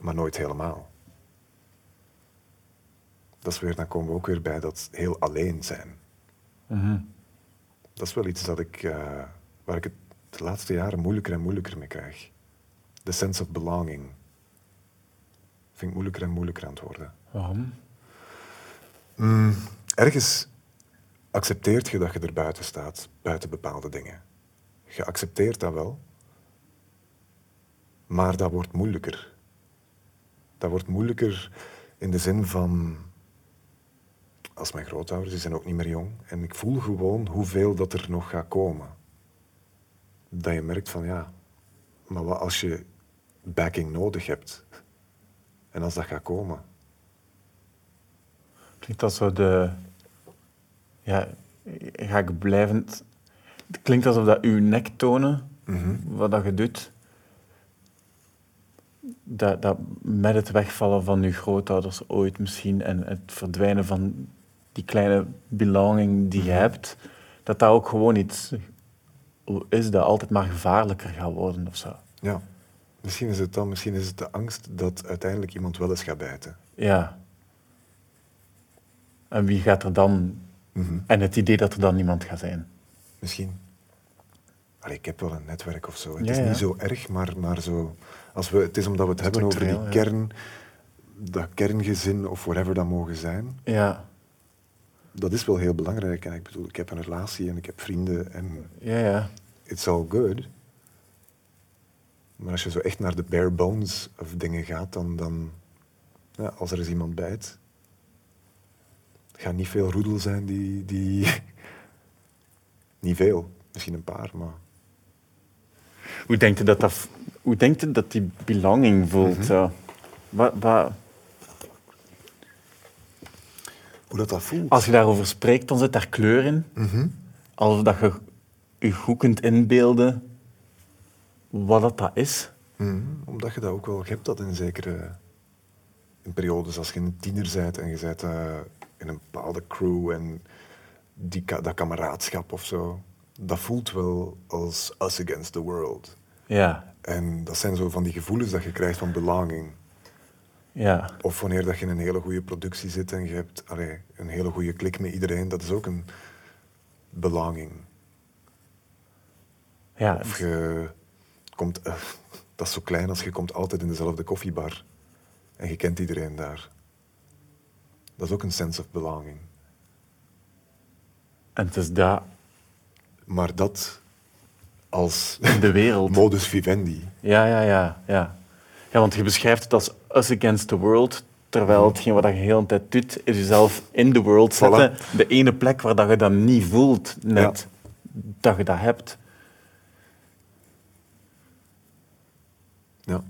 Maar nooit helemaal. Dat is weer, dan komen we ook weer bij dat heel alleen zijn.
Mhm.
Dat is wel iets dat ik, eh, waar ik het de laatste jaren moeilijker en moeilijker mee krijg. De sense of belonging. Vind ik moeilijker en moeilijker aan het worden.
Waarom?
Mm, ergens accepteert je dat je er buiten staat, buiten bepaalde dingen. Je accepteert dat wel, maar dat wordt moeilijker. Dat wordt moeilijker in de zin van, als mijn grootouders, die zijn ook niet meer jong, en ik voel gewoon hoeveel dat er nog gaat komen. Dat je merkt van ja, maar wat als je backing nodig hebt? En als dat gaat komen,
Klinkt dat zo de... Ja, ga ik blijvend... Het klinkt alsof dat uw nek tonen,
Mhm.
wat dat je doet, dat, dat met het wegvallen van uw grootouders ooit misschien en het verdwijnen van die kleine belonging die je hebt, dat dat ook gewoon iets is dat altijd maar gevaarlijker gaat worden of zo.
Ja, misschien is het dan, misschien is het de angst dat uiteindelijk iemand wel eens gaat bijten.
Ja. En wie gaat er dan...
Mhm.
En het idee dat er dan niemand gaat zijn.
Misschien. Allee, ik heb wel een netwerk of zo. Het
Ja,
is
ja.
niet zo erg, maar, maar zo. Als we, het is omdat we het hebben over die kern, dat kerngezin of whatever dat mogen zijn.
Ja.
dat is wel heel belangrijk. En ik bedoel, ik heb een relatie en ik heb vrienden en
Ja, ja.
It's all good. Maar als je zo echt naar de bare bones of dingen gaat, dan, dan ja, als er eens iemand bijt, gaat niet veel roedel zijn die, die [LAUGHS] niet veel, misschien een paar, maar
Hoe denkt u dat, dat, hoe denkt u dat die belonging voelt? zo? Wat, wat,
hoe dat dat voelt.
als je daarover spreekt, dan zit daar kleur in.
Mhm.
Alsof dat je je goed kunt inbeelden wat dat, dat is.
Mhm, Omdat je dat ook wel, hebt dat in zekere in periodes, als je een tiener bent en je bent eh, in een bepaalde crew en die, dat kameraadschap of zo, dat voelt wel als us against the world.
Ja,
En dat zijn zo van die gevoelens dat je krijgt van belonging.
ja,
Of wanneer dat je in een hele goede productie zit en je hebt allee, een hele goede klik met iedereen, dat is ook een belonging.
Ja.
Of je komt, eh, [LAUGHS] dat is zo klein als je komt altijd in dezelfde koffiebar en je kent iedereen daar. Dat is ook een sense of belonging.
En het is dat
Maar dat als
de wereld. [LAUGHS]
modus vivendi.
Ja, ja, ja, ja. Ja, want je beschrijft het als us against the world, terwijl hetgeen wat je de hele tijd doet, is jezelf in the world zetten. De ene plek waar dat je dat niet voelt, net dat je dat hebt.
Ja.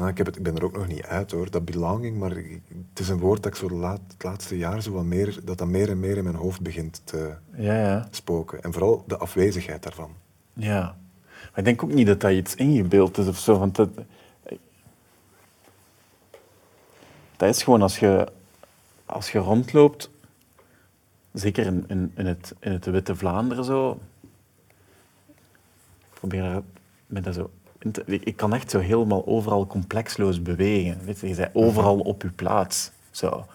Nou, ik, heb het, ik ben er ook nog niet uit hoor, dat belonging, maar ik- het is een woord dat ik zo laat, het laatste jaar zo wat meer, dat dat meer en meer in mijn hoofd begint te
Ja, ja.
spoken. En vooral de afwezigheid daarvan.
Ja. Maar ik denk ook niet dat dat iets ingebeeld is of zo. Want dat, dat is gewoon als je, als je rondloopt, zeker in, in, in, het, in het Witte Vlaanderen zo. Ik probeer daar met dat zo. Ik kan echt zo helemaal overal complexloos bewegen. Weet je, je bent overal op je plaats. Zo.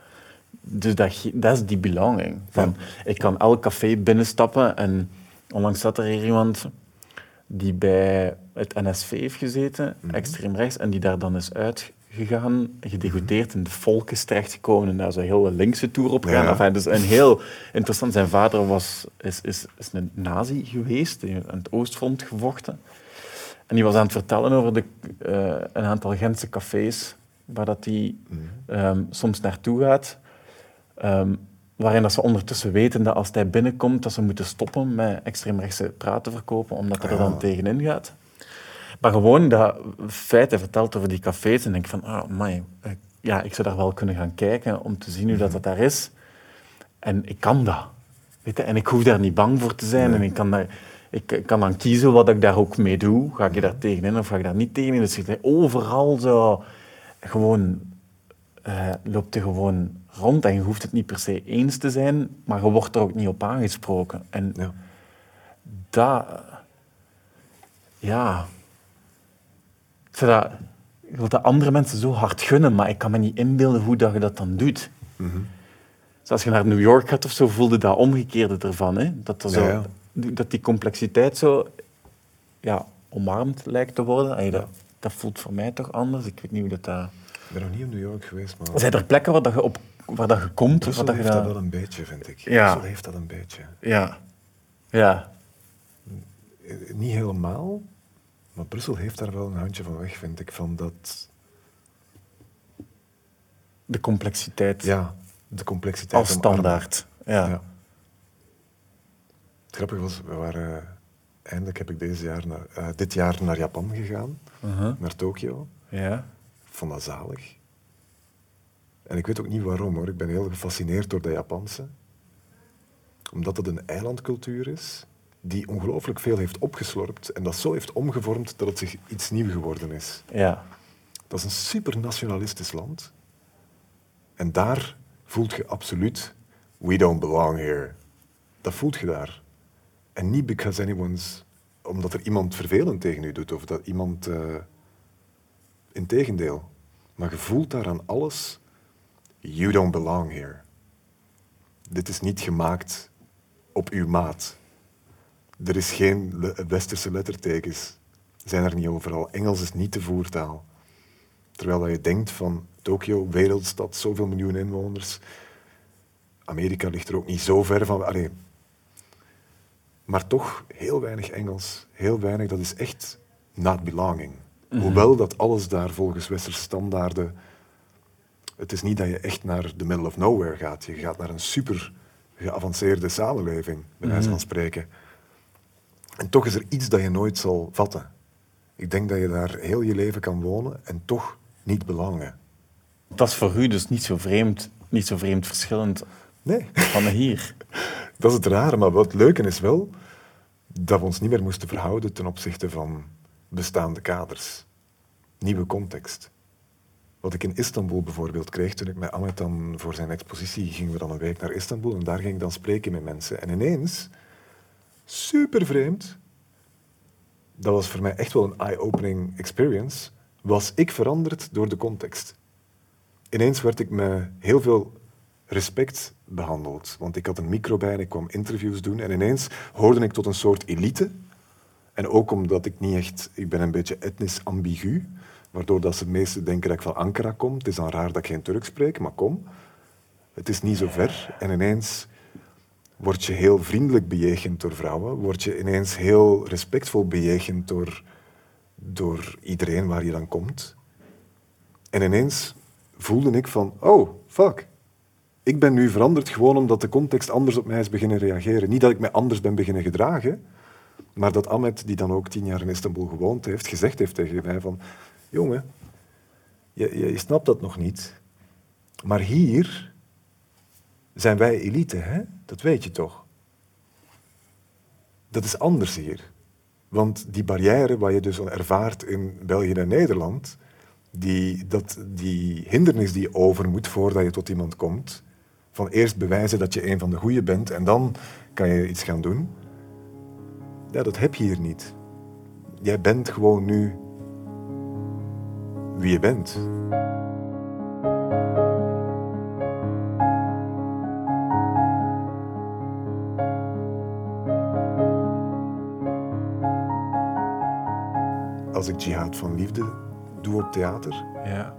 Dus dat, dat is die belonging. Van, Ik kan elk café binnenstappen en onlangs zat er hier iemand die bij het NSV heeft gezeten, extreem rechts, en die daar dan is uitgegaan, gedegoteerd in de volk is terechtgekomen en daar zo heel een linkse tour op gegaan.
Ja.
Enfin, dus een heel interessant. Zijn vader was, is, is, is een nazi geweest, die aan het Oostfront gevochten. En die was aan het vertellen over de, eh, een aantal Gentse cafés waar dat hij ehm, soms naartoe gaat. Ehm, waarin dat ze ondertussen weten dat als hij binnenkomt, dat ze moeten stoppen met extreemrechtse praten verkopen, omdat hij er dan
Ja.
tegenin gaat. Maar gewoon dat feit, hij vertelt over die cafés en denk van, ah, amai, eh, ja, ik zou daar wel kunnen gaan kijken om te zien hoe dat, dat daar is. En ik kan dat. Weet je? En ik hoef daar niet bang voor te zijn. En ik kan, daar, ik, ik kan dan kiezen wat ik daar ook mee doe. Ga ik daar tegenin of ga ik daar niet tegenin? Dus overal zo gewoon eh, loopt je gewoon rond en je hoeft het niet per se eens te zijn, maar je wordt er ook niet op aangesproken. En
Ja.
dat, ja, dat, ik wil dat andere mensen zo hard gunnen, maar ik kan me niet inbeelden hoe dat je dat dan doet. Dus als je naar New York gaat of zo, voelde dat omgekeerde ervan. Hè? Dat, er zo,
Ja, ja.
Dat die complexiteit zo ja, omarmd lijkt te worden. Allee, dat, dat voelt voor mij toch anders. Ik weet niet hoe dat... dat...
Ik ben nog niet in New York geweest, maar
Zijn er plekken waar, dat je, op, waar dat je komt?
Brussel
waar dat
heeft dat
dat-
wel een beetje, vind ik.
Ja.
Brussel heeft dat een beetje.
Ja. Ja.
Eh, Niet helemaal, maar Brussel heeft daar wel een handje van weg, vind ik. Van dat,
De complexiteit
ja, de complexiteit
als standaard. Ja.
Ja. Het grappige was, we waren, eh, eindelijk heb ik deze jaar naar, eh, dit jaar naar Japan gegaan,
Uh-huh.
naar Tokio.
ja.
Vond dat zalig. En ik weet ook niet waarom hoor. Ik ben heel gefascineerd door dat Japanse. Omdat het een eilandcultuur is die ongelooflijk veel heeft opgeslorpt en dat zo heeft omgevormd dat het zich iets nieuws geworden is.
Ja.
Dat is een super nationalistisch land. En daar voelt je absoluut, we don't belong here. Dat voelt je daar. En niet because anyone's, omdat er iemand vervelend tegen u doet of dat iemand, eh integendeel. Maar je voelt daar aan alles, you don't belong here. Dit is niet gemaakt op uw maat. Er is geen westerse lettertekens. Zijn er niet overal. Engels is niet de voertaal. Terwijl je denkt van, Tokio, wereldstad, zoveel miljoen inwoners. Amerika ligt er ook niet zo ver van. Allee. Maar toch heel weinig Engels, heel weinig. Dat is echt not belonging. Hoewel dat alles daar volgens westerse standaarden. Het is niet dat je echt naar the middle of nowhere gaat. Je gaat naar een super geavanceerde samenleving, bij wijze van spreken. En toch is er iets dat je nooit zal vatten. Ik denk dat je daar heel je leven kan wonen en toch niet belangen.
Dat is voor u dus niet zo vreemd, niet zo vreemd verschillend
Nee,
van hier. [LAUGHS]
dat is het rare. Maar wat leuke is wel dat we ons niet meer moesten verhouden ten opzichte van bestaande kaders. Nieuwe context. Wat ik in Istanbul bijvoorbeeld kreeg toen ik met Ahmed dan voor zijn expositie gingen we dan een week naar Istanbul en daar ging ik dan spreken met mensen. En ineens, super vreemd, dat was voor mij echt wel een eye-opening experience, was ik veranderd door de context. Ineens werd ik met heel veel respect behandeld. Want ik had een micro bij en ik kwam interviews doen. En ineens hoorde ik tot een soort elite. En ook omdat ik niet echt... Ik ben een beetje etnisch ambigu. Waardoor dat ze meesten denken dat ik van Ankara kom. Het is dan raar dat ik geen Turks spreek, maar kom. Het is niet zo ver. En ineens word je heel vriendelijk bejegend door vrouwen. Word je ineens heel respectvol bejegend door, door iedereen waar je dan komt. En ineens voelde ik van, oh, fuck. Ik ben nu veranderd gewoon omdat de context anders op mij is beginnen reageren. Niet dat ik mij anders ben beginnen gedragen, maar dat Ahmed, die dan ook tien jaar in Istanbul gewoond heeft, gezegd heeft tegen mij van, jongen, je, je, snapt dat nog niet, maar hier zijn wij elite, hè? Dat weet je toch? Dat is anders hier. Want die barrière wat je dus al ervaart in België en Nederland, die, dat, die hindernis die je over moet voordat je tot iemand komt, van eerst bewijzen dat je een van de goeie bent en dan kan je iets gaan doen, ja, dat heb je hier niet. Jij bent gewoon nu wie je bent. Als ik jihad van liefde doe op theater,
Ja.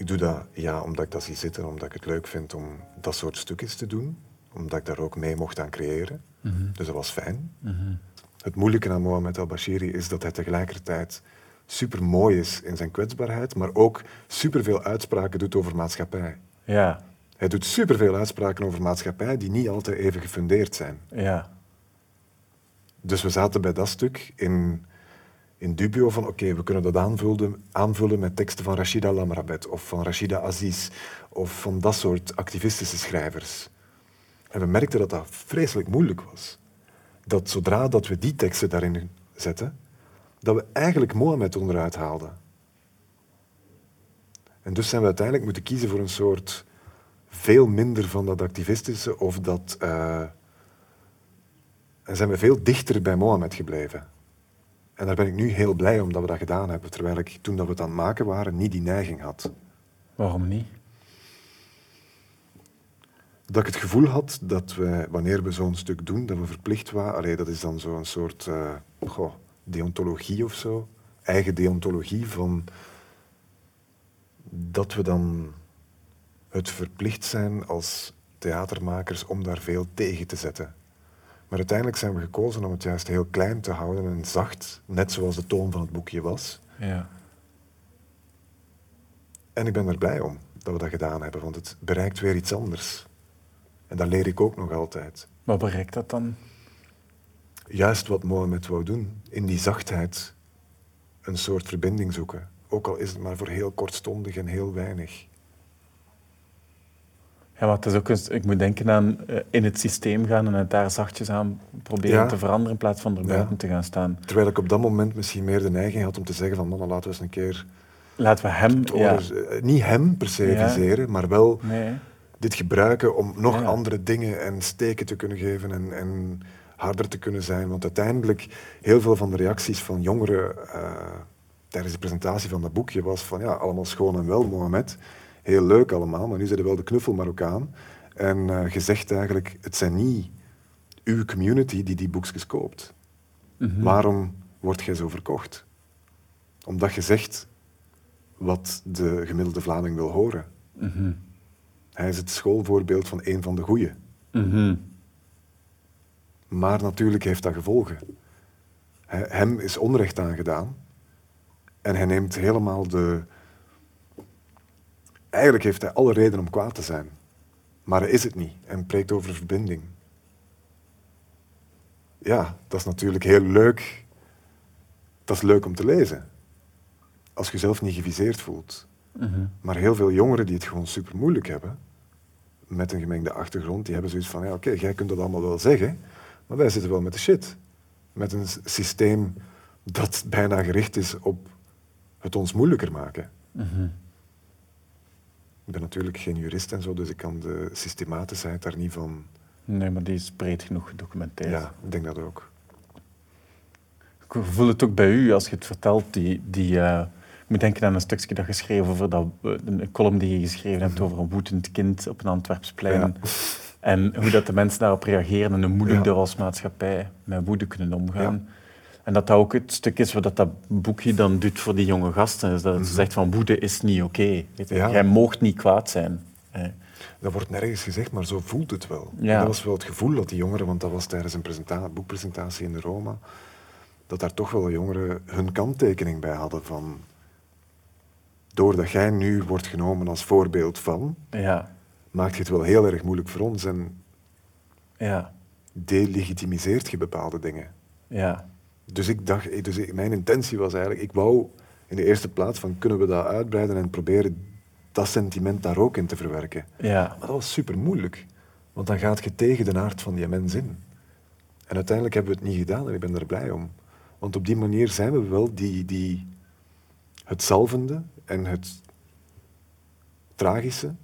Ik doe dat ja, omdat ik dat zie zitten, omdat ik het leuk vind om dat soort stukjes te doen, omdat ik daar ook mee mocht aan creëren. Dus dat was fijn. Het moeilijke aan Mohamed El-Bashiri is dat hij tegelijkertijd super mooi is in zijn kwetsbaarheid, maar ook superveel uitspraken doet over maatschappij.
Ja.
Hij doet superveel uitspraken over maatschappij die niet altijd even gefundeerd zijn.
Ja.
Dus we zaten bij dat stuk in, in dubio van oké, we kunnen dat aanvullen, aanvullen met teksten van Rashida Lamrabet of van Rashida Aziz of van dat soort activistische schrijvers. En we merkten dat dat vreselijk moeilijk was. Dat zodra dat we die teksten daarin zetten, dat we eigenlijk Mohammed onderuit haalden. En dus zijn we uiteindelijk moeten kiezen voor een soort veel minder van dat activistische of dat... eh, en zijn we veel dichter bij Mohammed gebleven. En daar ben ik nu heel blij om dat we dat gedaan hebben, terwijl ik toen dat we het aan het maken waren niet die neiging had.
Waarom niet?
Dat ik het gevoel had dat we, wanneer we zo'n stuk doen, dat we verplicht waren. Allee, dat is dan zo'n soort eh, goh, deontologie of zo. Eigen deontologie van dat we dan het verplicht zijn als theatermakers om daar veel tegen te zetten. Maar uiteindelijk zijn we gekozen om het juist heel klein te houden en zacht, net zoals de toon van het boekje was.
Ja.
En ik ben er blij om dat we dat gedaan hebben, want het bereikt weer iets anders. En dat leer ik ook nog altijd.
Wat bereikt dat dan?
Juist wat Mohammed wou doen, in die zachtheid een soort verbinding zoeken. Ook al is het maar voor heel kortstondig en heel weinig.
Ja, het is ook een, ik moet denken aan eh, in het systeem gaan en het daar zachtjes aan proberen
Ja.
te veranderen in plaats van er
Ja.
buiten te gaan staan.
Terwijl ik op dat moment misschien meer de neiging had om te zeggen van mannen, laten we eens een keer...
Laten we hem... Ja.
eh, Niet hem per se viseren, maar wel
Nee.
dit gebruiken om nog andere dingen en steken te kunnen geven en, en harder te kunnen zijn. Want uiteindelijk, heel veel van de reacties van jongeren eh, tijdens de presentatie van dat boekje was van ja, allemaal schoon en wel, Mohamed. Heel leuk allemaal, maar nu zijn er wel de knuffel Marokkaan. En eh gezegd eigenlijk, het zijn niet uw community die die boekjes koopt.
Mhm.
Waarom word jij zo verkocht? Omdat je zegt, wat de gemiddelde Vlaming wil horen.
Mhm.
Hij is het schoolvoorbeeld van een van de goeie.
Mhm.
Maar natuurlijk heeft dat gevolgen. Hem is onrecht aangedaan. En hij neemt helemaal de... Eigenlijk heeft hij alle reden om kwaad te zijn. Maar hij is het niet en preekt over verbinding. Ja, dat is natuurlijk heel leuk. Dat is leuk om te lezen. Als je jezelf niet geviseerd voelt.
Mhm.
Maar heel veel jongeren die het gewoon super moeilijk hebben, met een gemengde achtergrond, die hebben zoiets van, ja oké, jij kunt dat allemaal wel zeggen, maar wij zitten wel met de shit. Met een systeem dat bijna gericht is op het ons moeilijker maken.
Mhm.
Ik ben natuurlijk geen jurist en zo, dus ik kan de systematischheid daar niet van...
Nee, maar die is breed genoeg gedocumenteerd.
Ja, ik denk dat ook.
Ik voel het ook bij u als je het vertelt. Die, die, eh, ik moet denken aan een stukje dat geschreven over dat, eh, een column die je geschreven hebt over een woedend kind op een Antwerpsplein.
Ja.
En hoe dat de mensen daarop reageren en hoe moeilijk
Ja.
als maatschappij met woede kunnen omgaan. En dat dat ook het stuk is wat dat boekje dan doet voor die jonge gasten. Is dat het zegt van woede is niet oké.
Mhm. Ja.
Jij moogt niet kwaad zijn.
Dat wordt nergens gezegd, maar zo voelt het wel.
Ja.
Dat was wel het gevoel dat die jongeren, want dat was tijdens een presenta- boekpresentatie in de Roma, dat daar toch wel jongeren hun kanttekening bij hadden van doordat jij nu wordt genomen als voorbeeld van,
Ja,
maakt je het wel heel erg moeilijk voor ons en
ja,
delegitimiseert je bepaalde dingen.
ja.
Dus ik dacht, dus ik- mijn intentie was eigenlijk, ik wou in de eerste plaats van kunnen we dat uitbreiden en proberen dat sentiment daar ook in te verwerken.
ja.
Maar dat was super moeilijk, want dan gaat je tegen de aard van die mens in. En uiteindelijk hebben we het niet gedaan en ik ben er blij om. Want op die manier zijn we wel die, die, het zalvende en het tragische.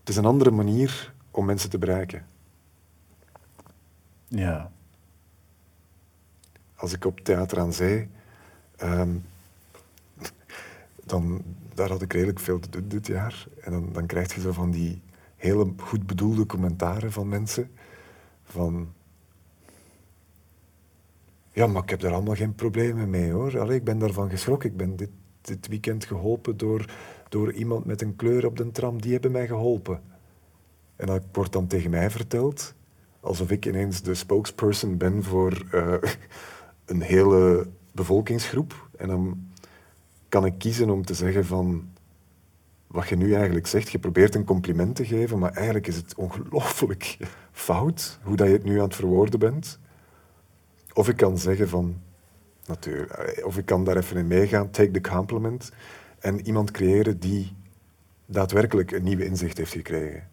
Het is een andere manier om mensen te bereiken.
ja.
Als ik op Theater aan Zee, ehm, dan, daar had ik redelijk veel te doen dit jaar. En dan, dan krijg je zo van die hele goed bedoelde commentaren van mensen. Van, ja, maar ik heb daar allemaal geen problemen mee hoor. Allee, ik ben daarvan geschrokken. Ik ben dit, dit weekend geholpen door, door iemand met een kleur op de tram. Die hebben mij geholpen. En dat wordt dan tegen mij verteld, alsof ik ineens de spokesperson ben voor eh, een hele bevolkingsgroep. En dan kan ik kiezen om te zeggen van wat je nu eigenlijk zegt. Je probeert een compliment te geven, maar eigenlijk is het ongelooflijk [LAUGHS] fout hoe dat je het nu aan het verwoorden bent. Of ik kan zeggen van, natuurlijk, eh, of ik kan daar even in meegaan, take the compliment, en iemand creëren die daadwerkelijk een nieuwe inzicht heeft gekregen.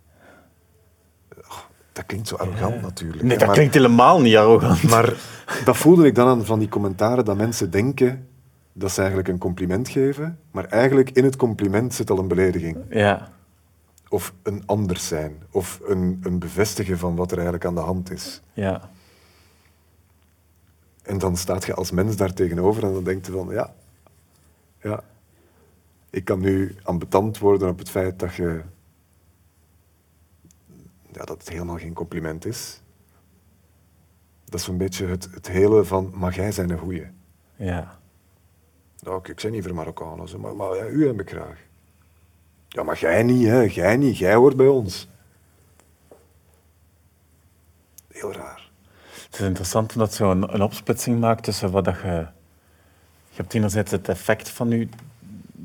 Dat klinkt zo arrogant natuurlijk.
Nee, dat
maar-
klinkt helemaal niet arrogant.
maar dat voelde ik dan aan van die commentaren dat mensen denken dat ze eigenlijk een compliment geven, maar eigenlijk in het compliment zit al een belediging.
Ja,
Of een anders zijn. Of een, een bevestigen van wat er eigenlijk aan de hand is.
ja.
En dan staat je als mens daar tegenover en dan denkt je van, ja, ja, ik kan nu ambetant worden op het feit dat je, ja, dat het helemaal geen compliment is. Dat is zo'n beetje het, het hele van, maar jij zijn een goeie.
ja.
Nou, ik, ik niet voor Marokkanen, maar, maar ja, u heb ik graag. Ja, maar jij niet, hè. Jij niet. Jij hoort bij ons. Heel raar.
Het is interessant omdat zo een, een opsplitsing maakt tussen wat dat je... Je hebt enerzijds het effect van, u,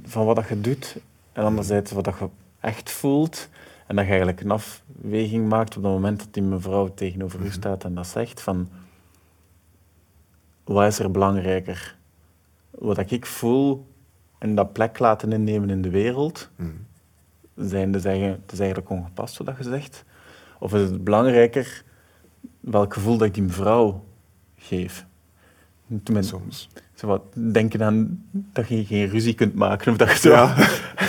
van wat dat je doet, en anderzijds wat dat je echt voelt. En dat je eigenlijk een afweging maakt op het moment dat die mevrouw tegenover u staat en dat zegt van... Wat is er belangrijker? Wat ik voel en dat plek laten innemen in de wereld,
Mhm.
zijn dus eigenlijk, het is eigenlijk ongepast wat je zegt. Of is het belangrijker welk gevoel dat ik die mevrouw geef? Men,
Soms.
zo wat, denken aan dat je geen ruzie kunt maken of dat je, zo,
Ja.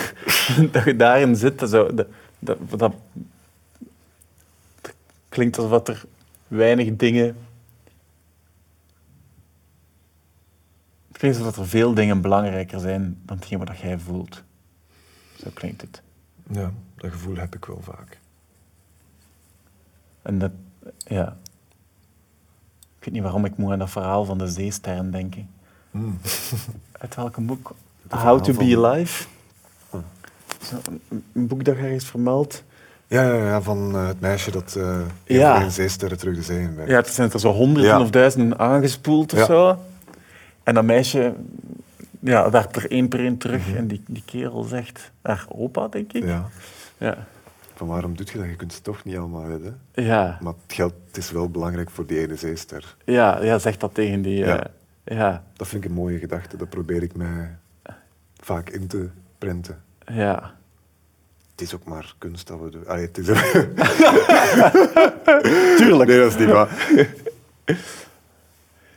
[LAUGHS]
dat je daarin zit. Dat, zo, dat, dat, dat, dat klinkt alsof er weinig dingen. Het klinkt alsof er veel dingen belangrijker zijn dan hetgeen wat jij voelt. Zo klinkt het.
Ja, dat gevoel heb ik wel vaak.
En dat, ja. Ik weet niet waarom ik moet aan dat verhaal van de zeesterren denken. Uit welk boek? How to be alive. Een- boek dat je ergens vermeldt.
Ja, ja, ja van eh, het meisje dat eh
Ja.
een zeesterren terug de zee in.
Ja, er zijn er zo honderden
Ja.
of duizenden aangespoeld of
Ja.
zo. En dat meisje ja, werpt er één per één terug. En die, die kerel zegt, haar opa, denk ik.
Ja.
Ja.
Van waarom doe je dat? Je kunt ze toch niet allemaal redden.
Ja,
Maar het geld het is wel belangrijk voor die ene zeester.
ja, ja zegt dat tegen die...
Ja.
eh, ja,
Dat vind ik een mooie gedachte. Dat probeer ik mij vaak in te prenten.
ja.
Het is ook maar kunst dat we doen. Allee, het is [LAUGHS]
Tuurlijk.
Nee, dat is niet waar.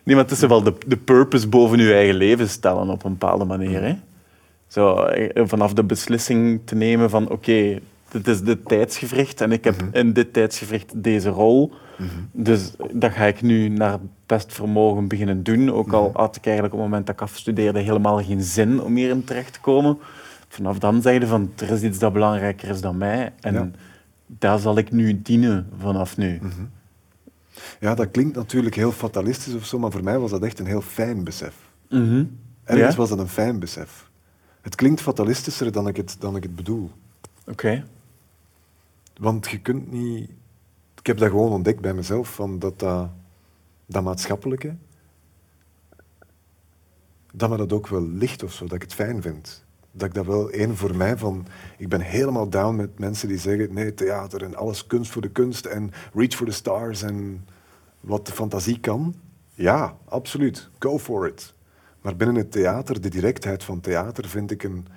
Nee, maar het is wel de, de purpose boven je eigen leven stellen op een bepaalde manier. Hè? Zo, eh, vanaf de beslissing te nemen van oké, dit is dit tijdsgevricht en ik heb in dit tijdsgevricht deze rol. Dus dat ga ik nu naar best vermogen beginnen doen. Ook al had ik eigenlijk op het moment dat ik afstudeerde helemaal geen zin om hierin terecht te komen. Vanaf dan zeiden van er is iets dat belangrijker is dan mij. En
Ja.
daar zal ik nu dienen vanaf nu.
Ja, dat klinkt natuurlijk heel fatalistisch of zo, maar voor mij was dat echt een heel fijn besef.
Mhm.
Ergens
Ja?
was dat een fijn besef. Het klinkt fatalistischer dan ik het, dan ik het bedoel.
Oké.
Want je kunt niet... Ik heb dat gewoon ontdekt bij mezelf, van dat, dat, dat maatschappelijke, dat me dat ook wel ligt of zo, dat ik het fijn vind. Dat ik dat wel één voor mij van... Ik ben helemaal down met mensen die zeggen, nee, theater en alles kunst voor de kunst en reach for the stars en wat de fantasie kan. Ja, absoluut. Go for it. Maar binnen het theater, de directheid van theater, vind ik een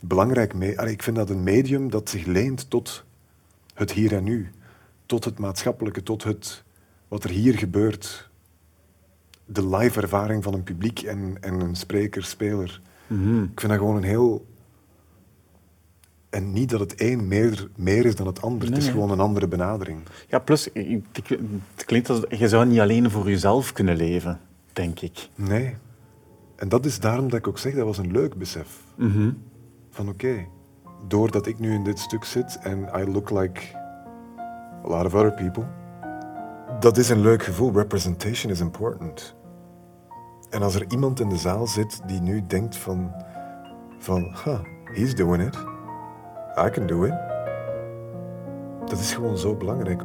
belangrijk... Me ik vind dat een medium dat zich leent tot het hier en nu. Tot het maatschappelijke, tot het, wat er hier gebeurt. De live ervaring van een publiek en, en een spreker, speler.
Mhm.
Ik vind dat gewoon een heel... En niet dat het een meer, meer is dan het ander. het is
Nee.
gewoon een andere benadering.
Ja, plus, het klinkt als je zou niet alleen voor jezelf kunnen leven, denk ik.
Nee. En dat is daarom dat ik ook zeg, dat was een leuk besef. Van oké, doordat ik nu in dit stuk zit en I look like a lot of other people, dat is een leuk gevoel. Representation is important. En als er iemand in de zaal zit die nu denkt van, van huh, he's doing it, I can do it. Dat is gewoon zo belangrijk.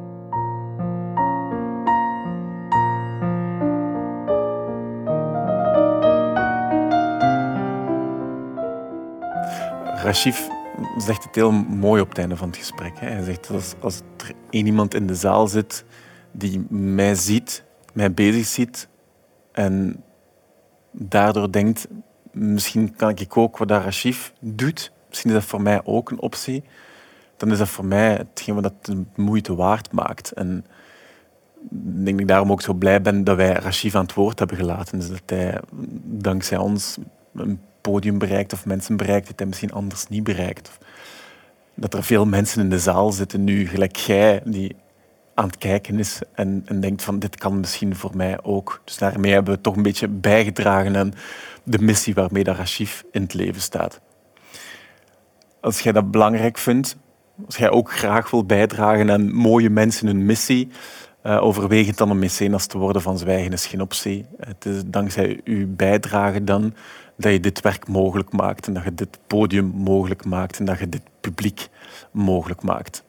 Rashif zegt het heel mooi op het einde van het gesprek. Hij zegt als, als er iemand in de zaal zit die mij ziet, mij bezig ziet en daardoor denkt, misschien kan ik ook wat dat Rashif doet, misschien is dat voor mij ook een optie, dan is dat voor mij hetgeen wat dat de moeite waard maakt. En ik denk dat ik daarom ook zo blij ben dat wij Rashif aan het woord hebben gelaten. Dus dat hij dankzij ons een podium bereikt of mensen bereikt dat hij misschien anders niet bereikt. Dat er veel mensen in de zaal zitten nu, gelijk jij, die aan het kijken is en, en denkt van dit kan misschien voor mij ook. Dus daarmee hebben we toch een beetje bijgedragen aan de missie waarmee dat Rashif in het leven staat. Als jij dat belangrijk vindt, als jij ook graag wil bijdragen aan mooie mensen hun missie, eh overweeg het dan om mecenas te worden van Zwijgen is geen optie. Het is dankzij uw bijdrage dan dat je dit werk mogelijk maakt en dat je dit podium mogelijk maakt en dat je dit publiek mogelijk maakt.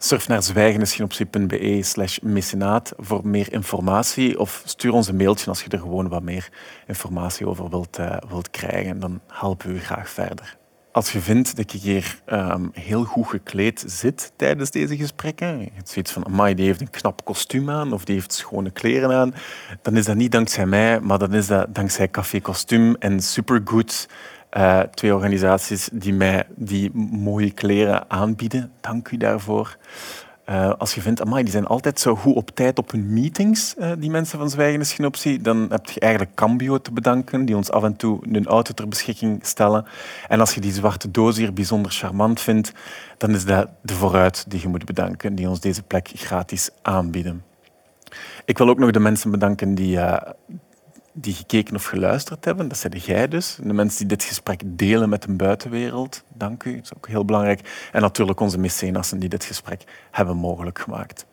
Surf naar zwijgenisgeenoptie.be slash mecenaat voor meer informatie of stuur ons een mailtje als je er gewoon wat meer informatie over wilt, eh, wilt krijgen. Dan helpen we u graag verder. Als je vindt dat ik hier ehm, heel goed gekleed zit tijdens deze gesprekken, je zoiets van, amai, die heeft een knap kostuum aan of die heeft schone kleren aan, dan is dat niet dankzij mij, maar dan is dat dankzij Café Kostuum en Supergood, eh, twee organisaties die mij die mooie kleren aanbieden. Dank u daarvoor. Eh, als je vindt, amai, die zijn altijd zo goed op tijd op hun meetings, eh, die mensen van Zwijgen is geen optie, dan heb je eigenlijk Cambio te bedanken, die ons af en toe een auto ter beschikking stellen. En als je die zwarte doos hier bijzonder charmant vindt, dan is dat de vooruit die je moet bedanken, die ons deze plek gratis aanbieden. Ik wil ook nog de mensen bedanken die, die gekeken of geluisterd hebben. Dat zijn jij dus. De mensen die dit gesprek delen met de buitenwereld. Dank u, dat is ook heel belangrijk. En natuurlijk onze mecenassen die dit gesprek hebben mogelijk gemaakt.